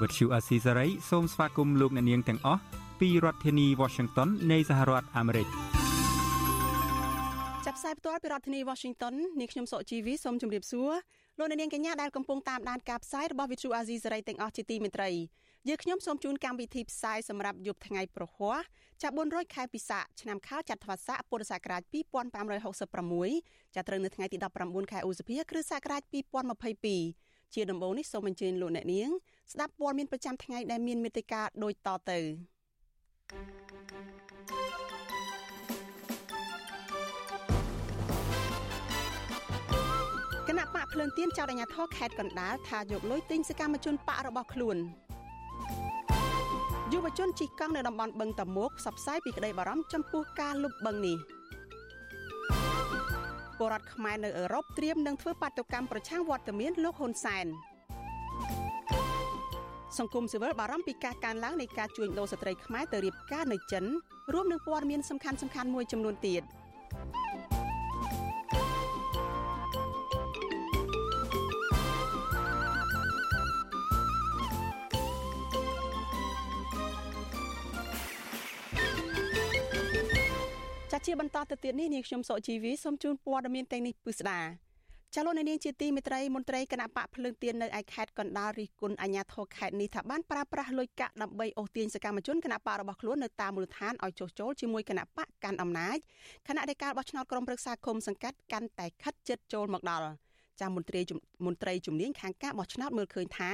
វត្តឈូអាស៊ីសេរីសូមស្វាគមន៍លោកអ្នកនាងទាំងអស់ពីរដ្ឋធានី Washington នៃសហរដ្ឋអាមេរិកចាប់ផ្សាយផ្ទាល់ពីរដ្ឋធានី Washington នាងខ្ញុំសុកជីវីសូមជម្រាបសួរលោកអ្នកនាងកញ្ញាដែលកំពុងតាមដានការផ្សាយរបស់ Vithu Azisari ទាំងអស់ជាទីមេត្រីយើងខ្ញុំសូមជូនកម្មវិធីផ្សាយសម្រាប់យប់ថ្ងៃប្រហ័សចាប់400ខែពិសាឆ្នាំខាលចត្វាស័កពុរសករាជ2566ចាប់ត្រូវនៅថ្ងៃទី19ខែឧសភាគ្រិស្តសករាជ2022 ជាដំបូងនេះសូមអញ្ជើញលោកអ្នកនាង ស្ដាប់ព័ត៌មានប្រចាំថ្ងៃដែលមានមេត្តាដូចតទៅគណៈបកភ្លើងទៀនចោតអាញាធរខេត្តកណ្ដាលថាយកលុយទិញសកម្មជនបករបស់ខ្លួនយុវជនជិះកង់នៅតំបន់បឹងតមោកផ្សព្វផ្សាយពីក្តីបារម្ភចំពោះការលុបបឹងនេះ ពលរដ្ឋខ្មែរនៅអឺរ៉ុបត្រៀមនឹងធ្វើបាតុកម្មប្រឆាំងវត្តមានលោកហ៊ុនសែនសង្គមស៊ីវិលបារម្ភពីការកើនឡើងនៃការជួញដូរស្ត្រីខ្មែរទៅរៀបការនៅចិនរួមនឹងព័ត៌មានសំខាន់ៗមួយចំនួនទៀត។ ចាជាបន្តទៅទៀតនេះនាងខ្ញុំសុជីវីសូមជូនព័ត៌មានទាំងនេះពិស្ដាចលនានាងជាទីមេត្រីមន្ត្រីគណៈបកភ្លើងទៀននៅឯខេត្តកណ្ដាលរិះគន់អាជ្ញាធរខេត្តនេះថាបានប្រើប្រាស់លុយកាក់ដើម្បីអូសទាញសកម្មជនគណៈបករបស់ខ្លួននៅតាមមូលដ្ឋានឲ្យចុះចូលជាមួយគណៈបកកាន់អំណាចខណៈដែលការបោះឆ្នោតក្រុមប្រឹក្សាគុំសង្កាត់កាន់តែខិតជិតចូលមកដល់ចាមន្ត្រីមន្ត្រីជំនាញខាងការបោះឆ្នោតមើលឃើញថា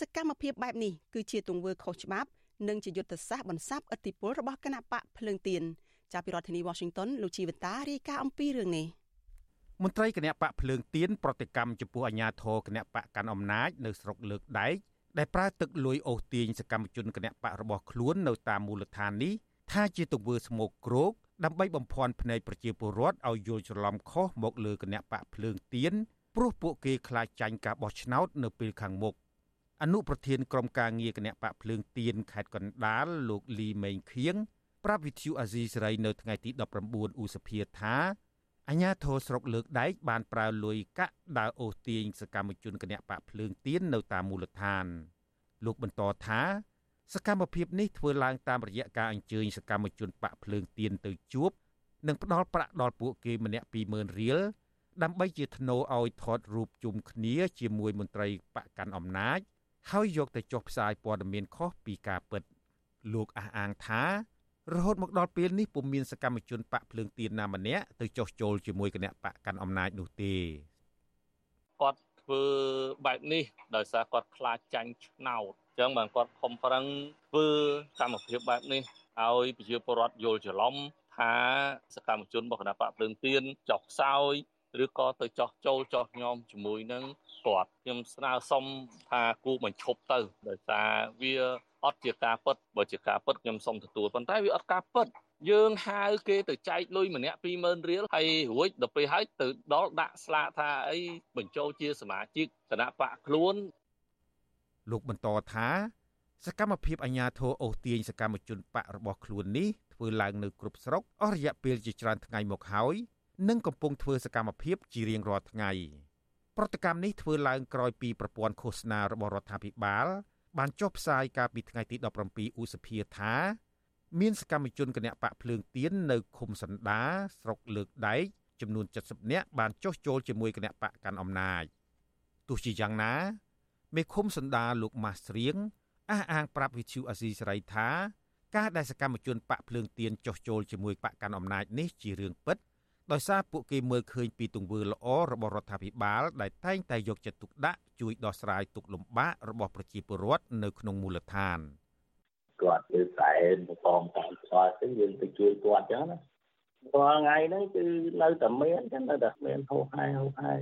សកម្មភាពបែបនេះគឺជាទង្វើខុសច្បាប់និងជាយុទ្ធសាស្ត្របន្សាបឥទ្ធិពលរបស់គណៈបកភ្លើងទៀន ចាប់ពីរដ្ឋធានី Washington លោកជីវតារាយការណ៍អំពីរឿងនេះមន្ត្រីគណៈបកភ្លើងទៀនប្រតិកម្មចំពោះអាញាធរគណៈបកកាន់អំណាចនៅស្រុកលើកដែកដែលប្រើទឹកលុយអូសទាញសកម្មជនគណៈបករបស់ខ្លួននៅតាមមូលដ្ឋាននេះថាជាទង្វើស្មោកគ្រោកដើម្បីបំភាន់ភ្នែកប្រជាពលរដ្ឋឲ្យយល់ច្រឡំខុសមកលើគណៈបកភ្លើងទៀនព្រោះពួកគេខ្លាចចាញ់ការបោះឆ្នោតនៅពេលខាងមុខអនុប្រធានក្រុមការងារគណៈបកភ្លើងទៀនខេត្តកណ្ដាលលោកលីមេងខៀង ប្រាប់វិទ្យុអាស៊ីសេរីនៅថ្ងៃទី19ឧសភាថាអញ្ញាធរស្រុកលើកដែកបានប្រើលុយកាក់ដើរអូសទាញសកម្មជនគណៈបកភ្លើងទៀននៅតាមមូលដ្ឋាន លោកបន្តថា សកម្មភាពនេះធ្វើឡើងតាមរយៈការអញ្ជើញសកម្មជនបកភ្លើងទៀនទៅជួបនិងផ្ដល់ប្រាក់ដល់ពួកគេម្នាក់20000រៀលដើម្បីជាធ្នូឲ្យថតរូបជុំគ្នាជាមួយមន្ត្រីបកកាន់អំណាច ហើយយកទៅចុះផ្សាយព័ត៌មានខុសពីការពិត លោកអះអាងថា រហូតមកដល់ពេលនេះពុំមានសកម្មជនបកភ្លើងទៀនណាម្នាក់ទៅចុះចូលជាមួយគណៈបកកាន់អំណាចនោះទេគាត់ធ្វើបែបនេះដោយសារគាត់ខ្លាចចាញ់ឆ្នោតអញ្ចឹងបានគាត់ខំប្រឹងធ្វើកម្មភាពបែបនេះឲ្យប្រជាពលរដ្ឋយល់ច្រឡំថាសកម្មជនរបស់គណៈបកភ្លើងទៀនចោះខ្សោយឬក៏ទៅចោះចូលចោះញោមជាមួយនឹងគាត់ខ្ញុំស្នើសុំថាគូបញ្ឈប់ទៅដោយសារវា អត់ជាការពិតបើជាការពិតខ្ញុំសូមទទួលប៉ុន្តែវាអត់ការពិតយើងហៅគេទៅចែកលុយម្នាក់20000រៀលហើយរួចដល់ពេលហើយទៅដល់ដាក់ស្លាកថាអីបញ្ចូលជាសមាជិកគណៈបកខ្លួនលោកបន្តថាសកម្មភាពអាញាធរអូសទាញសកម្មជនបករបស់ខ្លួននេះធ្វើឡើងនៅគ្រប់ស្រុកអស់រយៈពេលជាច្រើនថ្ងៃមកហើយនិងកំពុងធ្វើសកម្មភាពជារៀងរាល់ថ្ងៃប្រតិកម្មនេះធ្វើឡើងក្រោយពីប្រព័ន្ធឃោសនារបស់រដ្ឋាភិបាល បានចុះផ្សាយកាលពីថ្ងៃទី17ឧសភាថាមានសកម្មជនគណៈបកភ្លើងទៀននៅឃុំសណ្ដាស្រុកលើកដែកចំនួន70នាក់បានចុះចូលជាមួយគណៈបកកាន់អំណាចទោះជាយ៉ាងណាមេឃុំសណ្ដាលោកម៉ាស់ស្រៀងអះអាងប្រាប់វិទ្យុអាស៊ីសេរីថាការដែលសកម្មជនបកភ្លើងទៀនចុះចូលជាមួយបកកាន់អំណាចនេះជារឿងពិត ដោយសារពួកគេមើលឃើញពីទង្វើល្អរបស់រដ្ឋាភិបាលដែលតែងតែយកចិត្តទុកដាក់ជួយដោះស្រាយទុក្ខលំបាករបស់ប្រជាពលរដ្ឋនៅក្នុងមូលដ្ឋានគាត់លើខ្សែបងតាមស្គាល់ទៅយើងទៅជួយគាត់ចឹងណារាល់ថ្ងៃហ្នឹងគឺនៅតែមានចឹងនៅតែមានហូរហែហូរហែ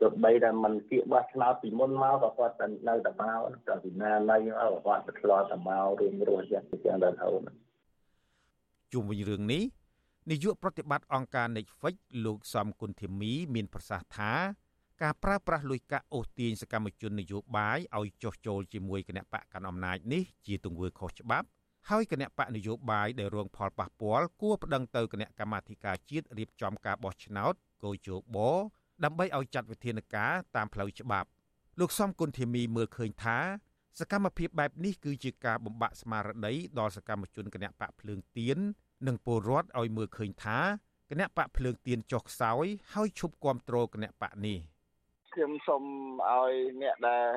ទោះបីតែមិនគៀកបោះឆ្នោតពីមុនមកក៏គាត់តែនៅតែមកតែពីណាណៃមកគាត់ទៅឆ្លោះតែមករួមរស់យ៉ាងចឹងដល់ទៅជុំវិញរឿងនេះ នាយកប្រតិបត្តិអង្គការ Netflix លោកសំគុណធីមីមានប្រសាសន៍ថាការប្រើប្រាស់លុយកាក់អូសទាញសកម្មជននយោបាយឲ្យចុះចូលជាមួយគណៈបកកណ្ដាលអំណាចនេះជាទង្វើខុសច្បាប់ហើយគណៈបកនយោបាយដែលរងផលប៉ះពាល់គួរប្តឹងទៅគណៈកម្មាធិការជាតិរៀបចំការបោះឆ្នោតកោជបដើម្បីឲ្យចាត់វិធានការតាមផ្លូវច្បាប់ លោកសំគុណធីមីមើលឃើញថា សកម្មភាពបែបនេះគឺជាការបំបាក់ស្មារតីដល់សកម្មជនគណៈបកភ្លើងទៀន និងពលរដ្ឋឲ្យមើលឃើញថាគណៈបកភ្លើងទៀនចុះខ្សោយហើយឈប់គ្រប់គ្រងគណៈបកនេះខ្ញុំសូមឲ្យអ្នកដែល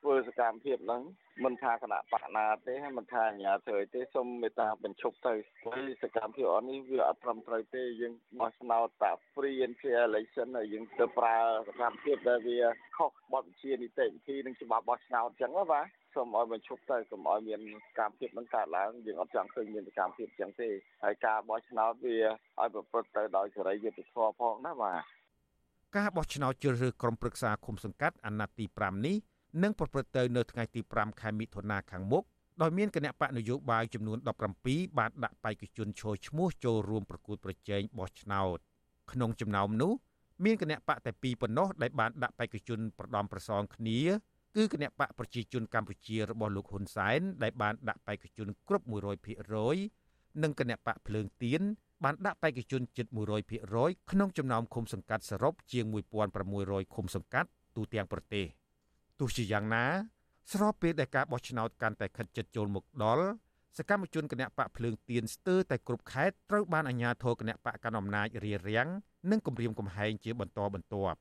ធ្វើសកម្មភាពហ្នឹងមិនថាគណៈបកណាទេមិនថាអាញាធិទេសូមមេត្តាបញ្ឈប់ទៅព្រោះសកម្មភាពអននេះវាអត់ត្រឹមត្រូវទេយើងបោះឆ្នោតតា free and fair election ហើយយើងទៅប្រើសកម្មភាពដែលវាខុសបទបញ្ជានីតិវិធីនិងច្បាប់បោះឆ្នោតអញ្ចឹងណាបាទ សូមឲ្យបញ្ឈប់ទៅកុំឲ្យមានកម្មភាពនឹងកើតឡើងយើងអត់ចង់ឃើញមានសកម្មភាពអញ្ចឹងទេហើយការបោះឆ្នោតវាឲ្យប្រព្រឹត្តទៅដោយសេរីយុត្តិធម៌ផងណាបាទការបោះឆ្នោតជ្រើសរើសក្រុមប្រឹក្សាគុំសង្កាត់អាណត្តិទី5នេះនឹងប្រព្រឹត្តទៅនៅថ្ងៃទី5ខែមិថុនាខាងមុខដោយមានគណៈបកនយោបាយចំនួន17បានដាក់បេក្ខជនឈរឈ្មោះចូលរួមប្រគួតប្រជែងបោះឆ្នោតក្នុងចំណោមនោះមានគណៈបកតែពីរប៉ុណ្ណោះដែលបានដាក់បេក្ខជនប្រដំប្រសងគ្នា គឺគណៈបកប្រជាជនកម្ពុជារបស់លោកហ៊ុនសែនដែលបានដាក់បេក្ខជនគ្រប់100%និងគណៈបកភ្លើងទៀនបានដាក់បេក្ខជនជិត100%ក្នុងចំណោមឃុំសង្កាត់សរុបជាង1600ឃុំសង្កាត់ទូទាំងប្រទេស។ទោះជាយ៉ាងណា ស្របពេលដែលការបោះឆ្នោតកាន់តែខិតជិតចូលមកដល់សកម្មជនគណៈបកភ្លើងទៀនស្ទើរតែគ្រប់ខេត្តត្រូវបានអាជ្ញាធរគណៈបកកណ្ដាលអំណាចរារាំងនិងគម្រាមកំហែងជាបន្តបន្ទាប់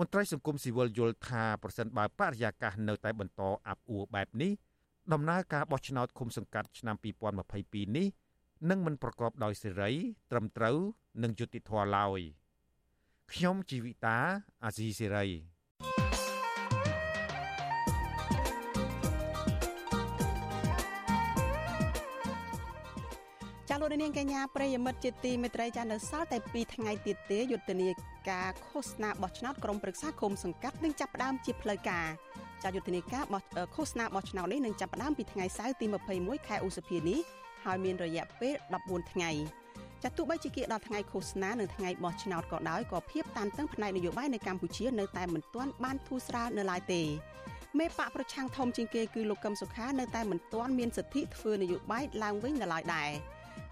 មន្ត្រីសង្គមស៊ីវិលយល់ថាប្រសិនបើបរិយាកាសនៅតែបន្តអាប់អួរបែបនេះដំណើរការបោះឆ្នោតឃុំសង្កាត់ឆ្នាំ2022នេះនឹងមិនប្រកបដោយសេរី ត្រឹមត្រូវ និងយុត្តិធម៌ឡើយខ្ញុំជីវិតាអាស៊ីសេរី លោកនាងកញ្ញាប្រិយមិត្តជាទីមេត្រីចានៅសល់តែ2ថ្ងៃទៀតទេយុទ្ធនាការឃោសនាបោះឆ្នោតក្រុមប្រឹក្សាគុំសង្កាត់នឹងចាប់ផ្ដើមជាផ្លូវការចាយុទ្ធនាការបោះឃោសនាបោះឆ្នោតនេះនឹងចាប់ផ្ដើមពីថ្ងៃសៅរ៍ទី21ខែឧសភានេះហើយមានរយៈពេល14ថ្ងៃចាទោះបីជាគៀកដល់ថ្ងៃឃោសនានិងថ្ងៃបោះឆ្នោតក៏ដោយក៏ភាពតានតឹងផ្នែកនយោបាយនៅកម្ពុជានៅតែមិនទាន់បានធូរស្រាលនៅឡើយទេមេបកប្រឆាំងធំជាងគេគឺលោកកឹមសុខានៅតែមិនទាន់មានសិទ្ធិធ្វើនយោបាយឡើងវិញនៅឡើយដែរ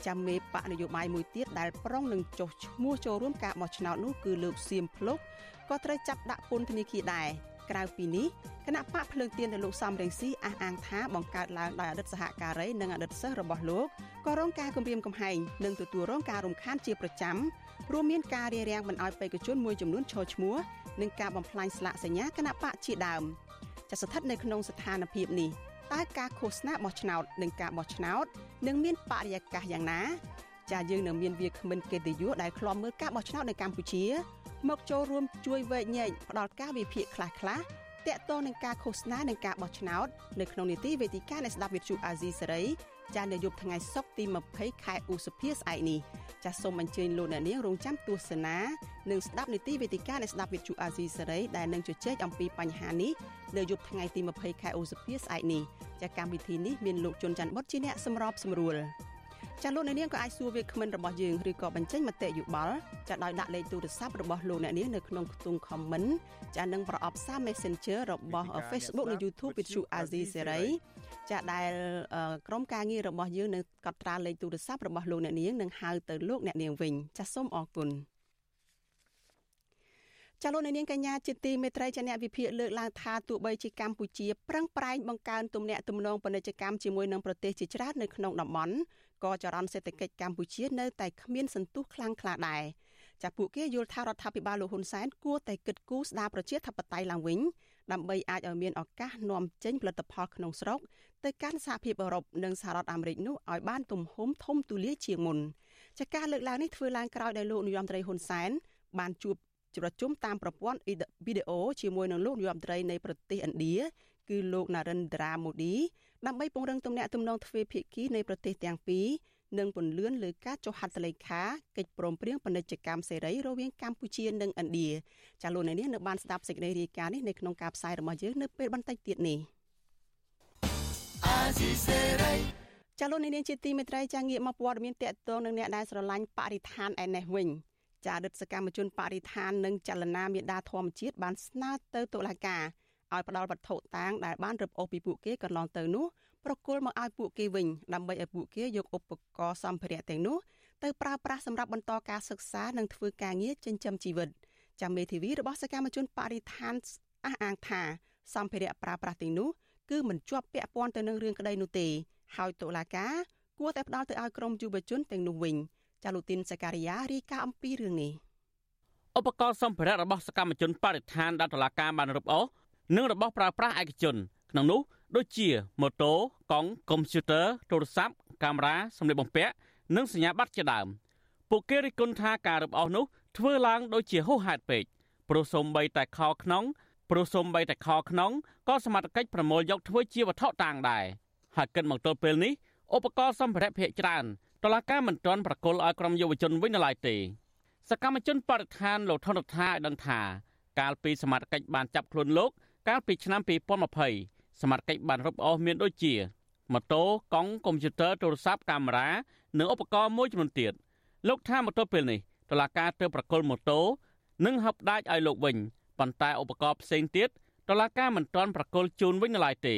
ចាំមេបកនយោបាយមួយទៀតដែលប្រុងនឹងចុះឈ្មោះចូលរួមការបោះឆ្នោតនោះគឺលោកសៀមភ្លុកក៏ត្រូវចាប់ដាក់ពន្ធនាគារដែរក្រៅពីនេះគណៈបកភ្លើងទៀនដែលលោកសំរងស៊ីអះអាងថាបង្កើតឡើងដោយអតីតសហការីនិងអតីតសិស្សរបស់លោកក៏រងការគំរាមកំហែងនិងទទួលរងការរំខានជាប្រចាំរួមមានការរារាំងមិនឲ្យបេក្ខជនមួយចំនួនឈរឈ្មោះនិងការបំផ្លាញស្លាកសញ្ញាគណៈបកជាដើមចាស្ថិតនៅក្នុងស្ថានភាពនេះ តើការឃោសនាបោះឆ្នោតនិងការបោះឆ្នោតនឹងមានបរិយាកាសយ៉ាងណាចាយើងនឹងមានវាគ្មិនកិត្តិយសដែលឃ្លាំមើលការបោះឆ្នោតនៅកម្ពុជា មកចូលរួមជួយវែកញែកផ្ដល់ការវិភាគខ្លះខ្លះតាក់ទងនឹងការឃោសនានិងការបោះឆ្នោតនៅក្នុងនីតិវេទិកានៃស្ដាប់វិទ្យុអាស៊ីសេរី ចានៅយប់ថ្ងៃសុក្រទី20ខែឧសភាស្អែកនេះចាសូមអញ្ជើញលោកអ្នកនាងរងចាំទស្សនានិងស្ដាប់នីតិវេទិកានៃស្ដាប់វិទ្យុអាស៊ីសេរីដែលនឹងជជែកអំពីបញ្ហានេះនៅយប់ថ្ងៃទី20ខែឧសភាស្អែកនេះចាកម្មវិធីនេះមានលោកជុនច័ន្ទបុតជាអ្នកសម្របសម្រួលចាលោកអ្នកនាងក៏អាចសួរវាគ្មិនរបស់យើងឬក៏បញ្ចេញមតិយោបល់ចាដោយដាក់លេខទូរស័ព្ទរបស់លោកអ្នកនាងនៅក្នុងខ្ទង់ comment ចានឹងប្រអប់សារ Messenger របស់ Facebook និង YouTube វិទ្យុអាស៊ីសេរី ចាដែលក្រុមការងាររបស់យើងនឹងកត់ត្រាលេខទូរស័ព្ទរបស់លោកអ្នកនាងនិងហៅទៅលោកអ្នកនាងវិញចាសសូមអរគុណចាលោកនាងកញ្ញាជាទីមេត្រីចាអ្នកវិភាគលើកឡើងថាទោះបីជាកម្ពុជាប្រឹងប្រែងបង្កើនទំនាក់ទំនងពាណិជ្ជកម្មជាមួយនឹងប្រទេសជាច្រើននៅក្នុងតំបន់ក៏ចរន្តសេដ្ឋកិច្ចកម្ពុជានៅតែគ្មានសន្ទុះខ្លាំងក្លាដែរចាពួកគេយល់ថារដ្ឋាភិបាលលោកហ៊ុនសែនគួរតែគិតគូរស្ដារប្រជាធិបតេយ្យឡើងវិញ ដើម្បីអាចឲ្យមានឱកាសនាំចេញផលិតផលក្នុងស្រុកទៅកាន់សហភាពអឺរ៉ុបនិងសហរដ្ឋអាមេរិកនោះឲ្យបានទំហំធំទូលាយជាងមុនចាការលើកឡើងនេះធ្វើឡើងក្រោយដែលលោកនាយរដ្ឋមន្ត្រីហ៊ុនសែនបានជួបប្រជុំតាមប្រព័ន្ធវីដេអូជាមួយនឹងលោកនាយរដ្ឋមន្ត្រីនៃប្រទេសឥណ្ឌាគឺលោក Narendra Modi ដើម្បីពង្រឹងទំនាក់ទំនងទ្វេភាគីនៃប្រទេសទាំងពីរ និងពន្លឿនលើការចុះហត្ថលេខាកិច្ចព្រមព្រៀងពាណិជ្ជកម្មសេរីរវាងកម្ពុជានិងឥណ្ឌាចាលោកនេះនៅបានស្ដាប់សេចក្តីរាយការណ៍នេះនៅក្នុងការផ្សាយរបស់យើងនៅពេលបន្តិចទៀតនេះចាលោកនាងជាទីមេត្រីចាងាកមកព័ត៌មានតកតងនឹងអ្នកដែលស្រឡាញ់បរិស្ថានឯនេះវិញចារដ្ឋសកម្មជនបរិស្ថាននិងចលនាមេដាធម្មជាតិបានស្នើទៅតុលាការឲ្យផ្ដល់វត្ថុតាងដែលបានរឹបអូសពីពួកគេកន្លងទៅនោះ ប្រគល់មកឲ្យពួកគេវិញដើម្បីឲ្យពួកគេយកឧបករណ៍សម្ភារៈទាំងនោះទៅប្រើប្រាស់សម្រាប់បន្តការសិក្សានិងធ្វើការងារចិញ្ចឹមជីវិតចាំមេធាវីរបស់សកម្មជនបរិស្ថានអះអាងថាសម្ភារៈប្រើប្រាស់ទាំងនោះគឺមិនជាប់ពាក់ព័ន្ធទៅនឹងរឿងក្តីនោះទេហើយតុលាការគួរតែផ្ដល់ទៅឲ្យក្រុមយុវជនទាំងនោះវិញចាលូទីនសការីយ៉ារាយការណ៍អំពីរឿងនេះឧបករណ៍សម្ភារៈរបស់សកម្មជនបរិស្ថានដែលតុលាការបានរឹបអូសនិងរបស់ប្រើប្រាស់ឯកជន ក្នុងនោះដូចជាម៉ូតូកង់កុំព្យូទ័រទូរស័ព្ទកាមេរ៉ាសម្លៀកបំពាក់និងសញ្ញាបត្រជាដើមពួកគេរិះគន់ថាការរឹបអូសនោះធ្វើឡើងដូចជាហួសហេតុពេកព្រោះសូម្បីតែខោក្នុងព្រោះសូម្បីតែខោក្នុងក៏សមត្ថកិច្ចប្រមូលយកធ្វើជាវត្ថុតាងដែរហើយគិតមកទល់ពេលនេះឧបករណ៍សម្ភារៈភាគច្រើនតឡាការមិនទាន់ប្រគល់ឲ្យក្រុមយុវជនវិញនៅឡើយទេសកម្មជនបរិស្ថានលោកថនរដ្ឋាឲ្យដឹងថា កាលពីសមត្ថកិច្ចបានចាប់ខ្លួនលោក កាលពីឆ្នាំ2020 សមត្ថកិច្ចបានរឹបអូសមានដូចជាម៉ូតូកង់កុំព្យូទ័រទូរស័ព្ទកាមេរ៉ានិងឧបករណ៍មួយចំនួនទៀតលោកថាមកទល់ពេលនេះតឡាការទើបប្រគល់ម៉ូតូនិងហឹបដាច់ឲ្យលោកវិញប៉ុន្តែឧបករណ៍ផ្សេងទៀតតឡាការមិនទាន់ប្រគល់ជូនវិញនៅឡើយទេ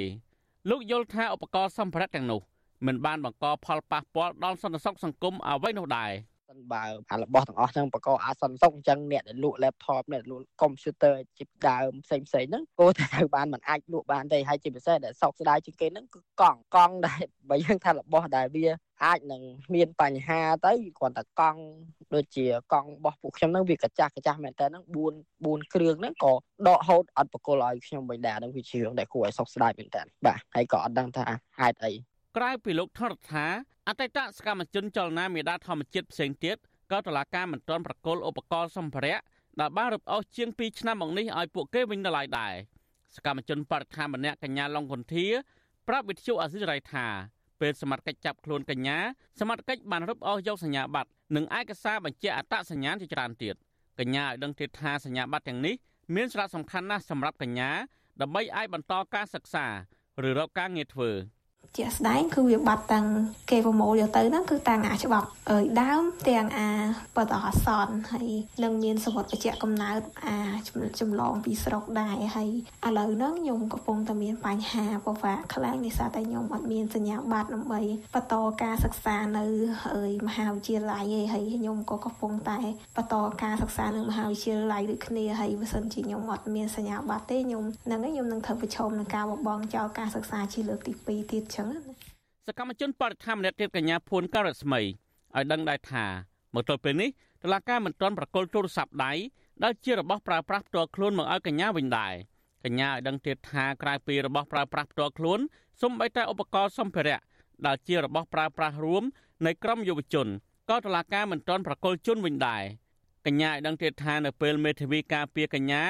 លោកយល់ថាឧបករណ៍សម្ភារៈទាំងនោះមិនបានបង្កផលប៉ះពាល់ដល់សន្តិសុខសង្គមអ្វីនោះដែរ។ សិនបើអារបស់ទាំងអស់ហ្នឹងបកកអាសន្នសុកអញ្ចឹងអ្នកដែលលក់ laptop អ្នកលក់ computer ជីបដើមផ្សេងផ្សេងហ្នឹងគោតែត្រូវបានมันអាចលក់បានទេហើយជាពិសេសដែលសោកស្ដាយជាងគេហ្នឹងគឺកង់កង់ដែលបើយើងថារបស់ដែលវាអាចនឹងមានបញ្ហាទៅគ្រាន់តែកង់ដូចជាកង់របស់ពួកខ្ញុំហ្នឹងវាកាចាស់កាចាស់មែនតើហ្នឹង4 4គ្រឿងហ្នឹងក៏ដកហូតអត់បកគលឲ្យខ្ញុំវិញដែរហ្នឹងវាជារឿងដែលគួរឲ្យសោកស្ដាយមែនតើបាទហើយក៏អត់ដឹងថាហេតុអី ក្រៅពីលោកថរដ្ឋាអតីតសកម្មជនចលនាមេដាធម្មជាតិផ្សេងទៀតក៏តឡាការមិនទាន់ប្រកល់ឧបករណ៍សម្ភារៈដែលបានរឹបអូសជាង2ឆ្នាំមកនេះឲ្យពួកគេវិញនៅឡើយដែរសកម្មជនបរិស្ថានម្នាក់កញ្ញាឡុងគុន្ធាប្រាប់វិទ្យុអាស៊ីសេរីថាពេលសមត្ថកិច្ចចាប់ខ្លួនកញ្ញាសមត្ថកិច្ចបានរឹបអូសយកសញ្ញាបត្រនិងឯកសារបញ្ជាក់អត្តសញ្ញាណជាច្រើនទៀតកញ្ញាឲ្យដឹងទៀតថាសញ្ញាបត្រទាំងនេះមានសារៈសំខាន់ណាស់សម្រាប់កញ្ញាដើម្បីអាចបន្តការសិក្សាឬរកការងារធ្វើ។ ជាក់ស្ដែងគឺវាបាត់ទាំងគេប្រមូលយកទៅហ្នឹងគឺតាំងអាច្បាប់អើយដើមទាំងអាបតអសនហើយនឹងមានសវត្ថបញ្ជាក់កំណើតអាចម្លងពីស្រុកដែរហើយឥឡូវហ្នឹងខ្ញុំកំពុងតែមានបញ្ហាពិបាកខ្លាំងដោយសារតែខ្ញុំអត់មានសញ្ញាបត្រដើម្បីបន្តការសិក្សានៅអើយមហាវិទ្យាល័យឯងហើយខ្ញុំក៏កំពុងតែបន្តការសិក្សានៅមហាវិទ្យាល័យដូចគ្នាហើយបើសិនជាខ្ញុំអត់មានសញ្ញាបត្រទេខ្ញុំនឹងខ្ញុំនឹងត្រូវប្រឈមនឹងការបបងចោលការសិក្សាជាលើកទី2ទៀតចឹងណាសកម្មជនបរិស្ថានម្នាក់ទៀតកញ្ញាភួនការស្មីឲ្យដឹងដែរថាមកទល់ពេលនេះតឡាការមិនទាន់ប្រកល់ទូរស័ព្ទដៃដែលជារបស់ប្រើប្រាស់ផ្ទាល់ខ្លួនមកឲ្យកញ្ញាវិញដែរកញ្ញាឲ្យដឹងទៀតថាក្រៅពីរបស់ប្រើប្រាស់ផ្ទាល់ខ្លួនសូម្បីតែឧបករណ៍សម្ភារៈដែលជារបស់ប្រើប្រាស់រួមនៃក្រមយុវជនក៏តឡាការមិនទាន់ប្រកល់ជូនវិញដែរកញ្ញាឲ្យដឹងទៀតថានៅពេលមេធាវីការពារកញ្ញា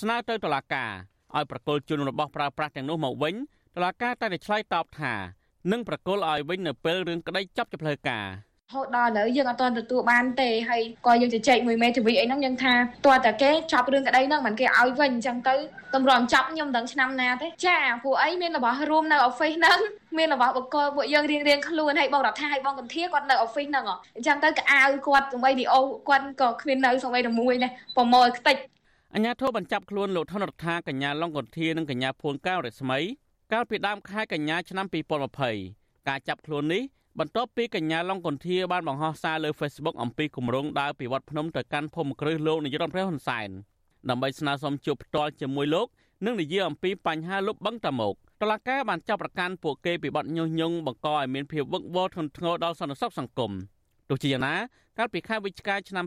ស្នើទៅតឡាការឲ្យប្រកល់ជូនរបស់ប្រើប្រាស់ទាំងនោះមកវិញ តឡាការតែតែឆ្លើយតបថានឹងប្រកល់ឲ្យវិញនៅពេលរឿងក្តីចាប់ជាផ្លូវការហូតដល់ឥឡូវយើងអត់ទាន់ទទួលបានទេហើយក៏យើងជជែកមួយមេធាវីអីហ្នឹងយើងថាតើតាគេចាប់រឿងក្តីហ្នឹងមិនគេឲ្យវិញអញ្ចឹងទៅតម្រាំចាប់ខ្ញុំដឹងឆ្នាំណាទេចាពួកអីមានរបស់រួមនៅ office ហ្នឹងមានរបស់បកលពួកយើងរៀងរៀងខ្លួនហើយបងរដ្ឋាហើយបងកន្ធាគាត់នៅ office ហ្នឹងអញ្ចឹងទៅកៅអៅគាត់សម្បីវីអូគាត់ក៏គ្មាននៅសម្បីតែមួយដែរប្រមូលខ្ទេចអញ្ញាធិបបញ្ចាប់ខ្លួនលោកថនរដ្ឋាកញ្ញាឡុងកន្ធានិងកញ្ញាភួនកៅរស្មី កាលពីដើមខែកញ្ញាឆ្នាំ2020ការចាប់ខ្លួននេះបន្ទាប់ពីកញ្ញាឡុងកន្ធាបានបង្ហោះសារលើ Facebook អំពីគម្រោងដើរពីវត្តភ្នំទៅកាន់ភូមិគ្រឹះលោកនាយរដ្ឋមន្ត្រីហ៊ុនសែនដើម្បីស្នើសុំជួបផ្ទាល់ជាមួយលោកនិងនិយាយអំពីបញ្ហាលុបបង្កតាមកតឡាកាបានចាប់ប្រកាន់ពួកគេពីបទញុះញង់បង្កឲ្យមានភាពវឹកវរធ្ងន់ធ្ងរដល់សន្តិសុខសង្គមទោះជាយ៉ាងណាកាលពីខែវិច្ឆិកាឆ្នាំ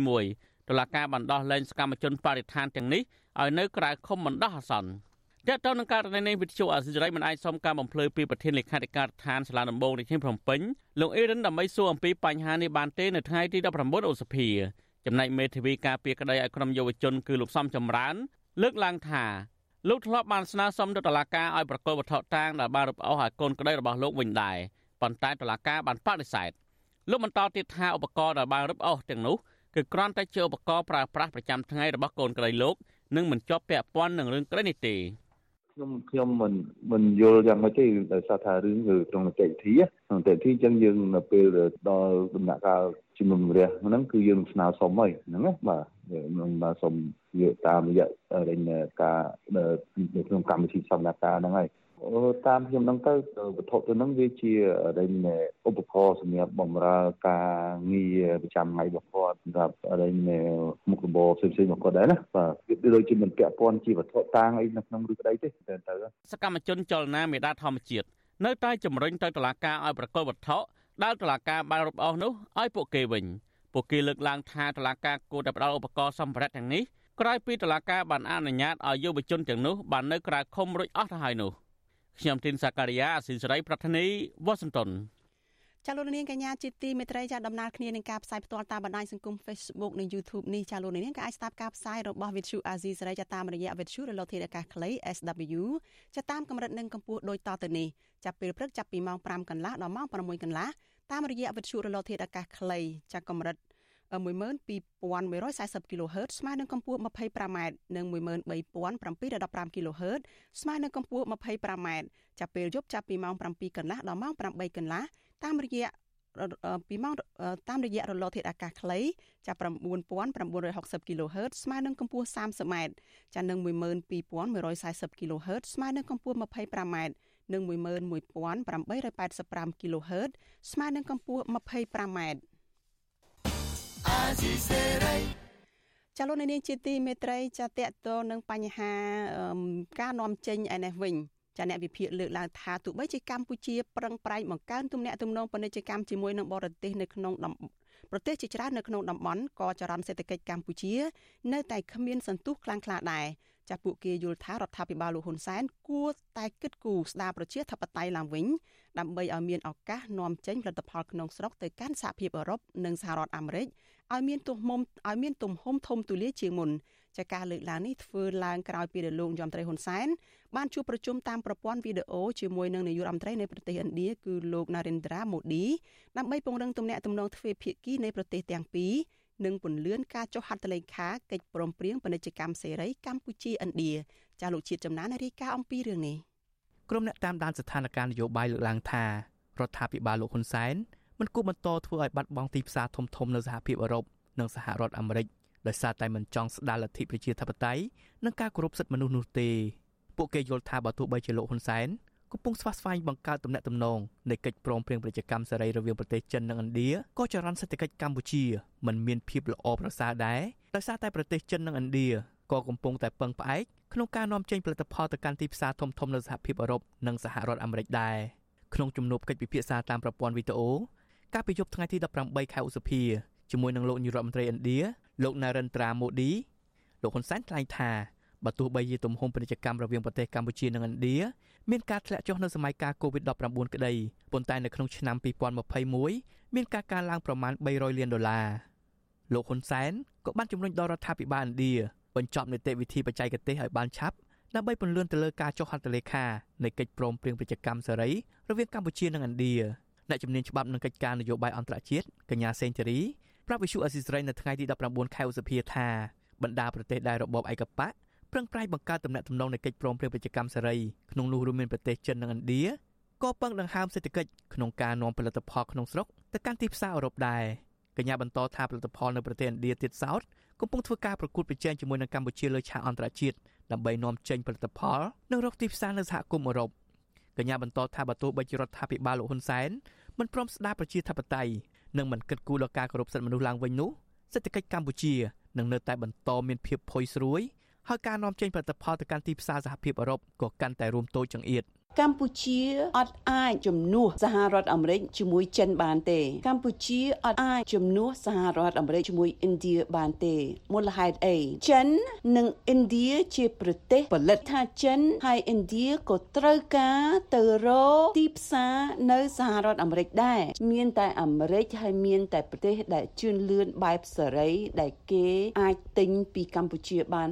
2021តឡាកាបានដោះលែងសកម្មជនបរិស្ថានទាំងនេះឲ្យនៅក្រៅឃុំបណ្ដោះអាសន្ន តើតើនឹងករណីនេះវិទ្យុអាស៊ីសេរីមិនអាចសុំការបំភ្លឺពីប្រធានលេខាធិការដ្ឋានសាលាដំបងរាជធានីភ្នំពេញលោកអេរិនដើម្បីសួរអំពីបញ្ហានេះបានទេនៅថ្ងៃទី19ឧសភាចំណែកមេធាវីការពារក្តីឲ្យក្រុមយុវជនគឺលោកសំចម្រើន លើកឡើងថាលោកធ្លាប់បានស្នើសុំទៅតុលាការឲ្យប្រកល់វត្ថុតាងដែលបានរឹបអូសឲ្យកូនក្តីរបស់លោកវិញដែរប៉ុន្តែតុលាការបានបដិសេធលោកបន្តទៀតថាឧបករណ៍ដែលបានរឹបអូសទាំងនោះគឺគ្រាន់តែជាឧបករណ៍ប្រើប្រាស់ប្រចាំថ្ងៃរបស់កូនក្រីលោកនិងមិនជាប់ពាក់ព័ន្ធនឹងរឿងក្រីនេះទេ ខ្ញុំខ្ញុំមិនមិនយល់យ៉ាងម៉េចទេដោយសារថារឿងគឺក្នុងនីតិវិធីក្នុងនីតិវិធីអញ្ចឹងយើងនៅពេលដល់ដំណាក់កាលជំនុំជម្រះហ្នឹងគឺយើងស្នើសុំហើយហ្នឹងណាបាទនឹងបាទសុំយកតាមរយៈរែងការនៅក្នុងកម្មវិធីសម្ដែងការហ្នឹងហើយ តាមខ្ញុំដឹងទៅវត្ថុទៅនឹងវាជារែងឧបករណ៍សម្រាប់បម្រើការងារប្រចាំថ្ងៃរបស់គាត់សម្រាប់រែងមុខរបរផ្សេងៗរបស់គាត់ដែរណាបាទវាដូចជាមិនពាក់ព័ន្ធជាវត្ថុតាងអីនៅក្នុងឬក្តីទេទៅទៅសកម្មជនចលនាមេដាធម្មជាតិនៅតែជំរុញទៅតុលាការឲ្យប្រកល់វត្ថុដែលតុលាការបានរំអស់នោះឲ្យពួកគេវិញពួកគេលើកឡើងថាតុលាការគួរតែផ្ដល់ឧបករណ៍សម្ភារៈទាំងនេះក្រោយពីតុលាការបានអនុញ្ញាតឲ្យយុវជនទាំងនោះបាននៅក្រៅឃុំរួចអស់ទៅហើយនោះ ខ្ញុំទីនសាការីយ៉ាអស៊ីសេរីប្រធានីវ៉ាស៊ីនតោនចាលោកនាងកញ្ញាជាទីមេត្រីចាដំណើរគ្នានឹងការផ្សាយផ្ទាល់តាមបណ្ដាញសង្គម Facebook និង YouTube នេះចាលោកនាងក៏អាចស្ដាប់ការផ្សាយរបស់ Vithu Azizi សេរីចាតាមរយៈ Vithu រលកធាតុអាកាសខ្លី SW ចាតាមកម្រិតនិងកម្ពស់ដូចតទៅនេះចាប់ពេលព្រឹកចាប់ពីម៉ោង5កន្លះដល់ម៉ោង6កន្លះតាមរយៈវិទ្យុរលកធាតុអាកាសខ្លីចាកម្រិត 12140 kHz ស្មើនឹងកម្ពស់ 25m និង13715 kHz ស្មើនឹងកម្ពស់ 25m ចាប់ពេលយប់ចាប់ពីម៉ោង7កន្លះដល់ម៉ោង8កន្លះតាមរយៈពីម៉ោងតាមរយៈរលកធាតុអាកាសខ្លីចាប់9960 kHz ស្មើនឹងកម្ពស់ 30m ចានឹង12140 kHz ស្មើនឹងកម្ពស់ 25m និង11885 kHz ស្មើនឹងកម្ពស់ 25m ចាលោកនាងជាទីមេត្រីចាតកតនឹងបញ្ហាការនាំចេញឯនេះវិញចាអ្នកវិភាគលើកឡើងថាទោះបីជាកម្ពុជាប្រឹងប្រែងបង្កើនទំនាក់ទំនងពាណិជ្ជកម្មជាមួយនឹងបរទេសនៅក្នុង ប្រទេសជាច្រើននៅក្នុងតំបន់ក៏ចរន្តសេដ្ឋកិច្ចកម្ពុជា នៅតែគ្មានសន្ទុះខ្លាំងក្លាដែរចាស់ពួកគេយល់ថារដ្ឋាភិបាលលោកហ៊ុនសែនគួរតែគិតគូរស្ដារប្រជាធិបតេយ្យឡើងវិញដើម្បីឲ្យមានឱកាសនាំចេញផលិតផលក្នុងស្រុកទៅកាន់សហភាពអឺរ៉ុបនិងសហរដ្ឋអាមេរិកឲ្យមានទំហំឲ្យមានទំហំធំទូលាយជាងមុនចាការលើកឡើងនេះធ្វើឡើងក្រោយពីលោកយមត្រីហ៊ុនសែន បានជួបប្រជុំតាមប្រព័ន្ធវីដេអូជាមួយនឹងនាយករដ្ឋមន្ត្រីនៃប្រទេសឥណ្ឌាគឺលោក Narendra Modi ដើម្បីពង្រឹងទំនាក់ទំនងទ្វេភាគីនៃប្រទេសទាំងពីរនិងពន្លឿនការចុះហត្ថលេខាកិច្ចព្រមព្រៀងពាណិជ្ជកម្មសេរីកម្ពុជាឥណ្ឌាចាលោកជាតិចំណានរាយការណ៍អំពីរឿងនេះក្រុមអ្នកតាមដានស្ថានភាពនយោបាយលើកឡើងថារដ្ឋាភិបាលលោកហ៊ុនសែនមិនគួរបន្តធ្វើឲ្យបាត់បង់ទីផ្សារធំធំនៅសហភាពអឺរ៉ុបនិងសហរដ្ឋអាមេរិកដោយសារតែមិនចង់ស្ដារលទ្ធិប្រជាធិបតេយ្យនិងការគោរពសិទ្ធិមនុស្សនោះទេ ពួកគេយល់ថាបើទោះបីជាលោកហ៊ុនសែនកំពុងស្វាស្វែងបង្កើតទំនាក់ទំនងនៃកិច្ចព្រមព្រៀងពាណិជ្ជកម្មសេរីរវាងប្រទេសចិននិងឥណ្ឌាក៏ចរន្តសេដ្ឋកិច្ចកម្ពុជាមិនមានភាពល្អប្រសើរដែរដោយសារតែប្រទេសចិននិងឥណ្ឌាក៏កំពុងតែពឹងផ្អែកក្នុងការនាំចេញផលិតផលទៅកាន់ទីផ្សារធំៗនៅសហភាពអឺរ៉ុបនិងសហរដ្ឋអាមេរិកដែរក្នុងជំនួបកិច្ចពិភាក្សាតាមប្រព័ន្ធវីដេអូកាលពីយប់ថ្ងៃទី18ខែឧសភាជាមួយនឹងលោកនាយរដ្ឋមន្ត្រីឥណ្ឌាលោក Narendra Modi លោកហ៊ុនសែនថ្លែងថា បើទោះបីជាទំហំពាណិជ្ជកម្មរវាងប្រទេសកម្ពុជានិងឥណ្ឌាមានការធ្លាក់ចុះនៅសម័យកាល COVID-19 ក្តីប៉ុន្តែនៅក្នុងឆ្នាំ2021មានការកើនឡើងប្រមាណ300លានដុល្លារលោកហ៊ុនសែនក៏បានជំរុញដល់រដ្ឋាភិបាលឥណ្ឌាបញ្ចប់នីតិវិធីបច្ចេកទេសឲ្យបានឆាប់ដើម្បីពន្លឿនទៅលើការចុះហត្ថលេខានៃកិច្ចព្រមព្រៀងពាណិជ្ជកម្មសេរីរវាងកម្ពុជានិងឥណ្ឌាអ្នកជំនាញច្បាប់និងកិច្ចការនយោបាយអន្តរជាតិកញ្ញាសេងធារីប្រាប់វិសុអេស៊ីសរ៉ៃនៅថ្ងៃទី19ខែឧសភាថាបណ្ដាប្រទេសដែលរបបឯកបក ប្រឹងប្រែងបង្កើតទំនាក់ទំនងនៃកិច្ចព្រមព្រៀងពាណិជ្ជកម្មសេរីក្នុងនោះរួមមានប្រទេសចិននិងឥណ្ឌាក៏ពឹងដង្ហើមសេដ្ឋកិច្ចក្នុងការនាំផលិតផលក្នុងស្រុកទៅកាន់ទីផ្សារអឺរ៉ុបដែរកញ្ញាបន្តថាផលិតផលនៅប្រទេសឥណ្ឌាទៀតសោតកំពុងធ្វើការប្រកួតប្រជែងជាមួយនឹងកម្ពុជាលើឆាកអន្តរជាតិដើម្បីនាំចេញផលិតផលនិងរកទីផ្សារនៅសហគមន៍អឺរ៉ុបកញ្ញាបន្តថាបើទោះបីជារដ្ឋាភិបាលលោកហ៊ុនសែនមិនព្រមស្ដារប្រជាធិបតេយ្យនិងមិនគិតគូរដល់ការគោរពសិទ្ធិមនុស្សឡើងវិញនោះសេដ្ឋកិច្ចកម្ពុជានឹងនៅតែបន្តមានភាពផុយស្រួយ ហើយការនាំចេញផលិតផលទៅកាន់ទីផ្សារសហភាពអឺរ៉ុបក៏កាន់តែរួមតូចចង្អៀត កម្ពុជាអត់អាចជំនួសសហរដ្ឋអាមេរិកជាមួយចិនបានទេ កម្ពុជាអត់អាចជំនួសសហរដ្ឋអាមេរិកជាមួយឥណ្ឌាបានទេមូលហេតុអីចិននិងឥណ្ឌាជាប្រទេសផលិតថាចិនហើយឥណ្ឌាក៏ត្រូវការទៅរកទីផ្សារនៅសហរដ្ឋអាមេរិកដែរមានតែអាមេរិកហើយមានតែប្រទេសដែលជឿនលឿនបែបសេរីដែលគេអាចទិញពីកម្ពុជាបាន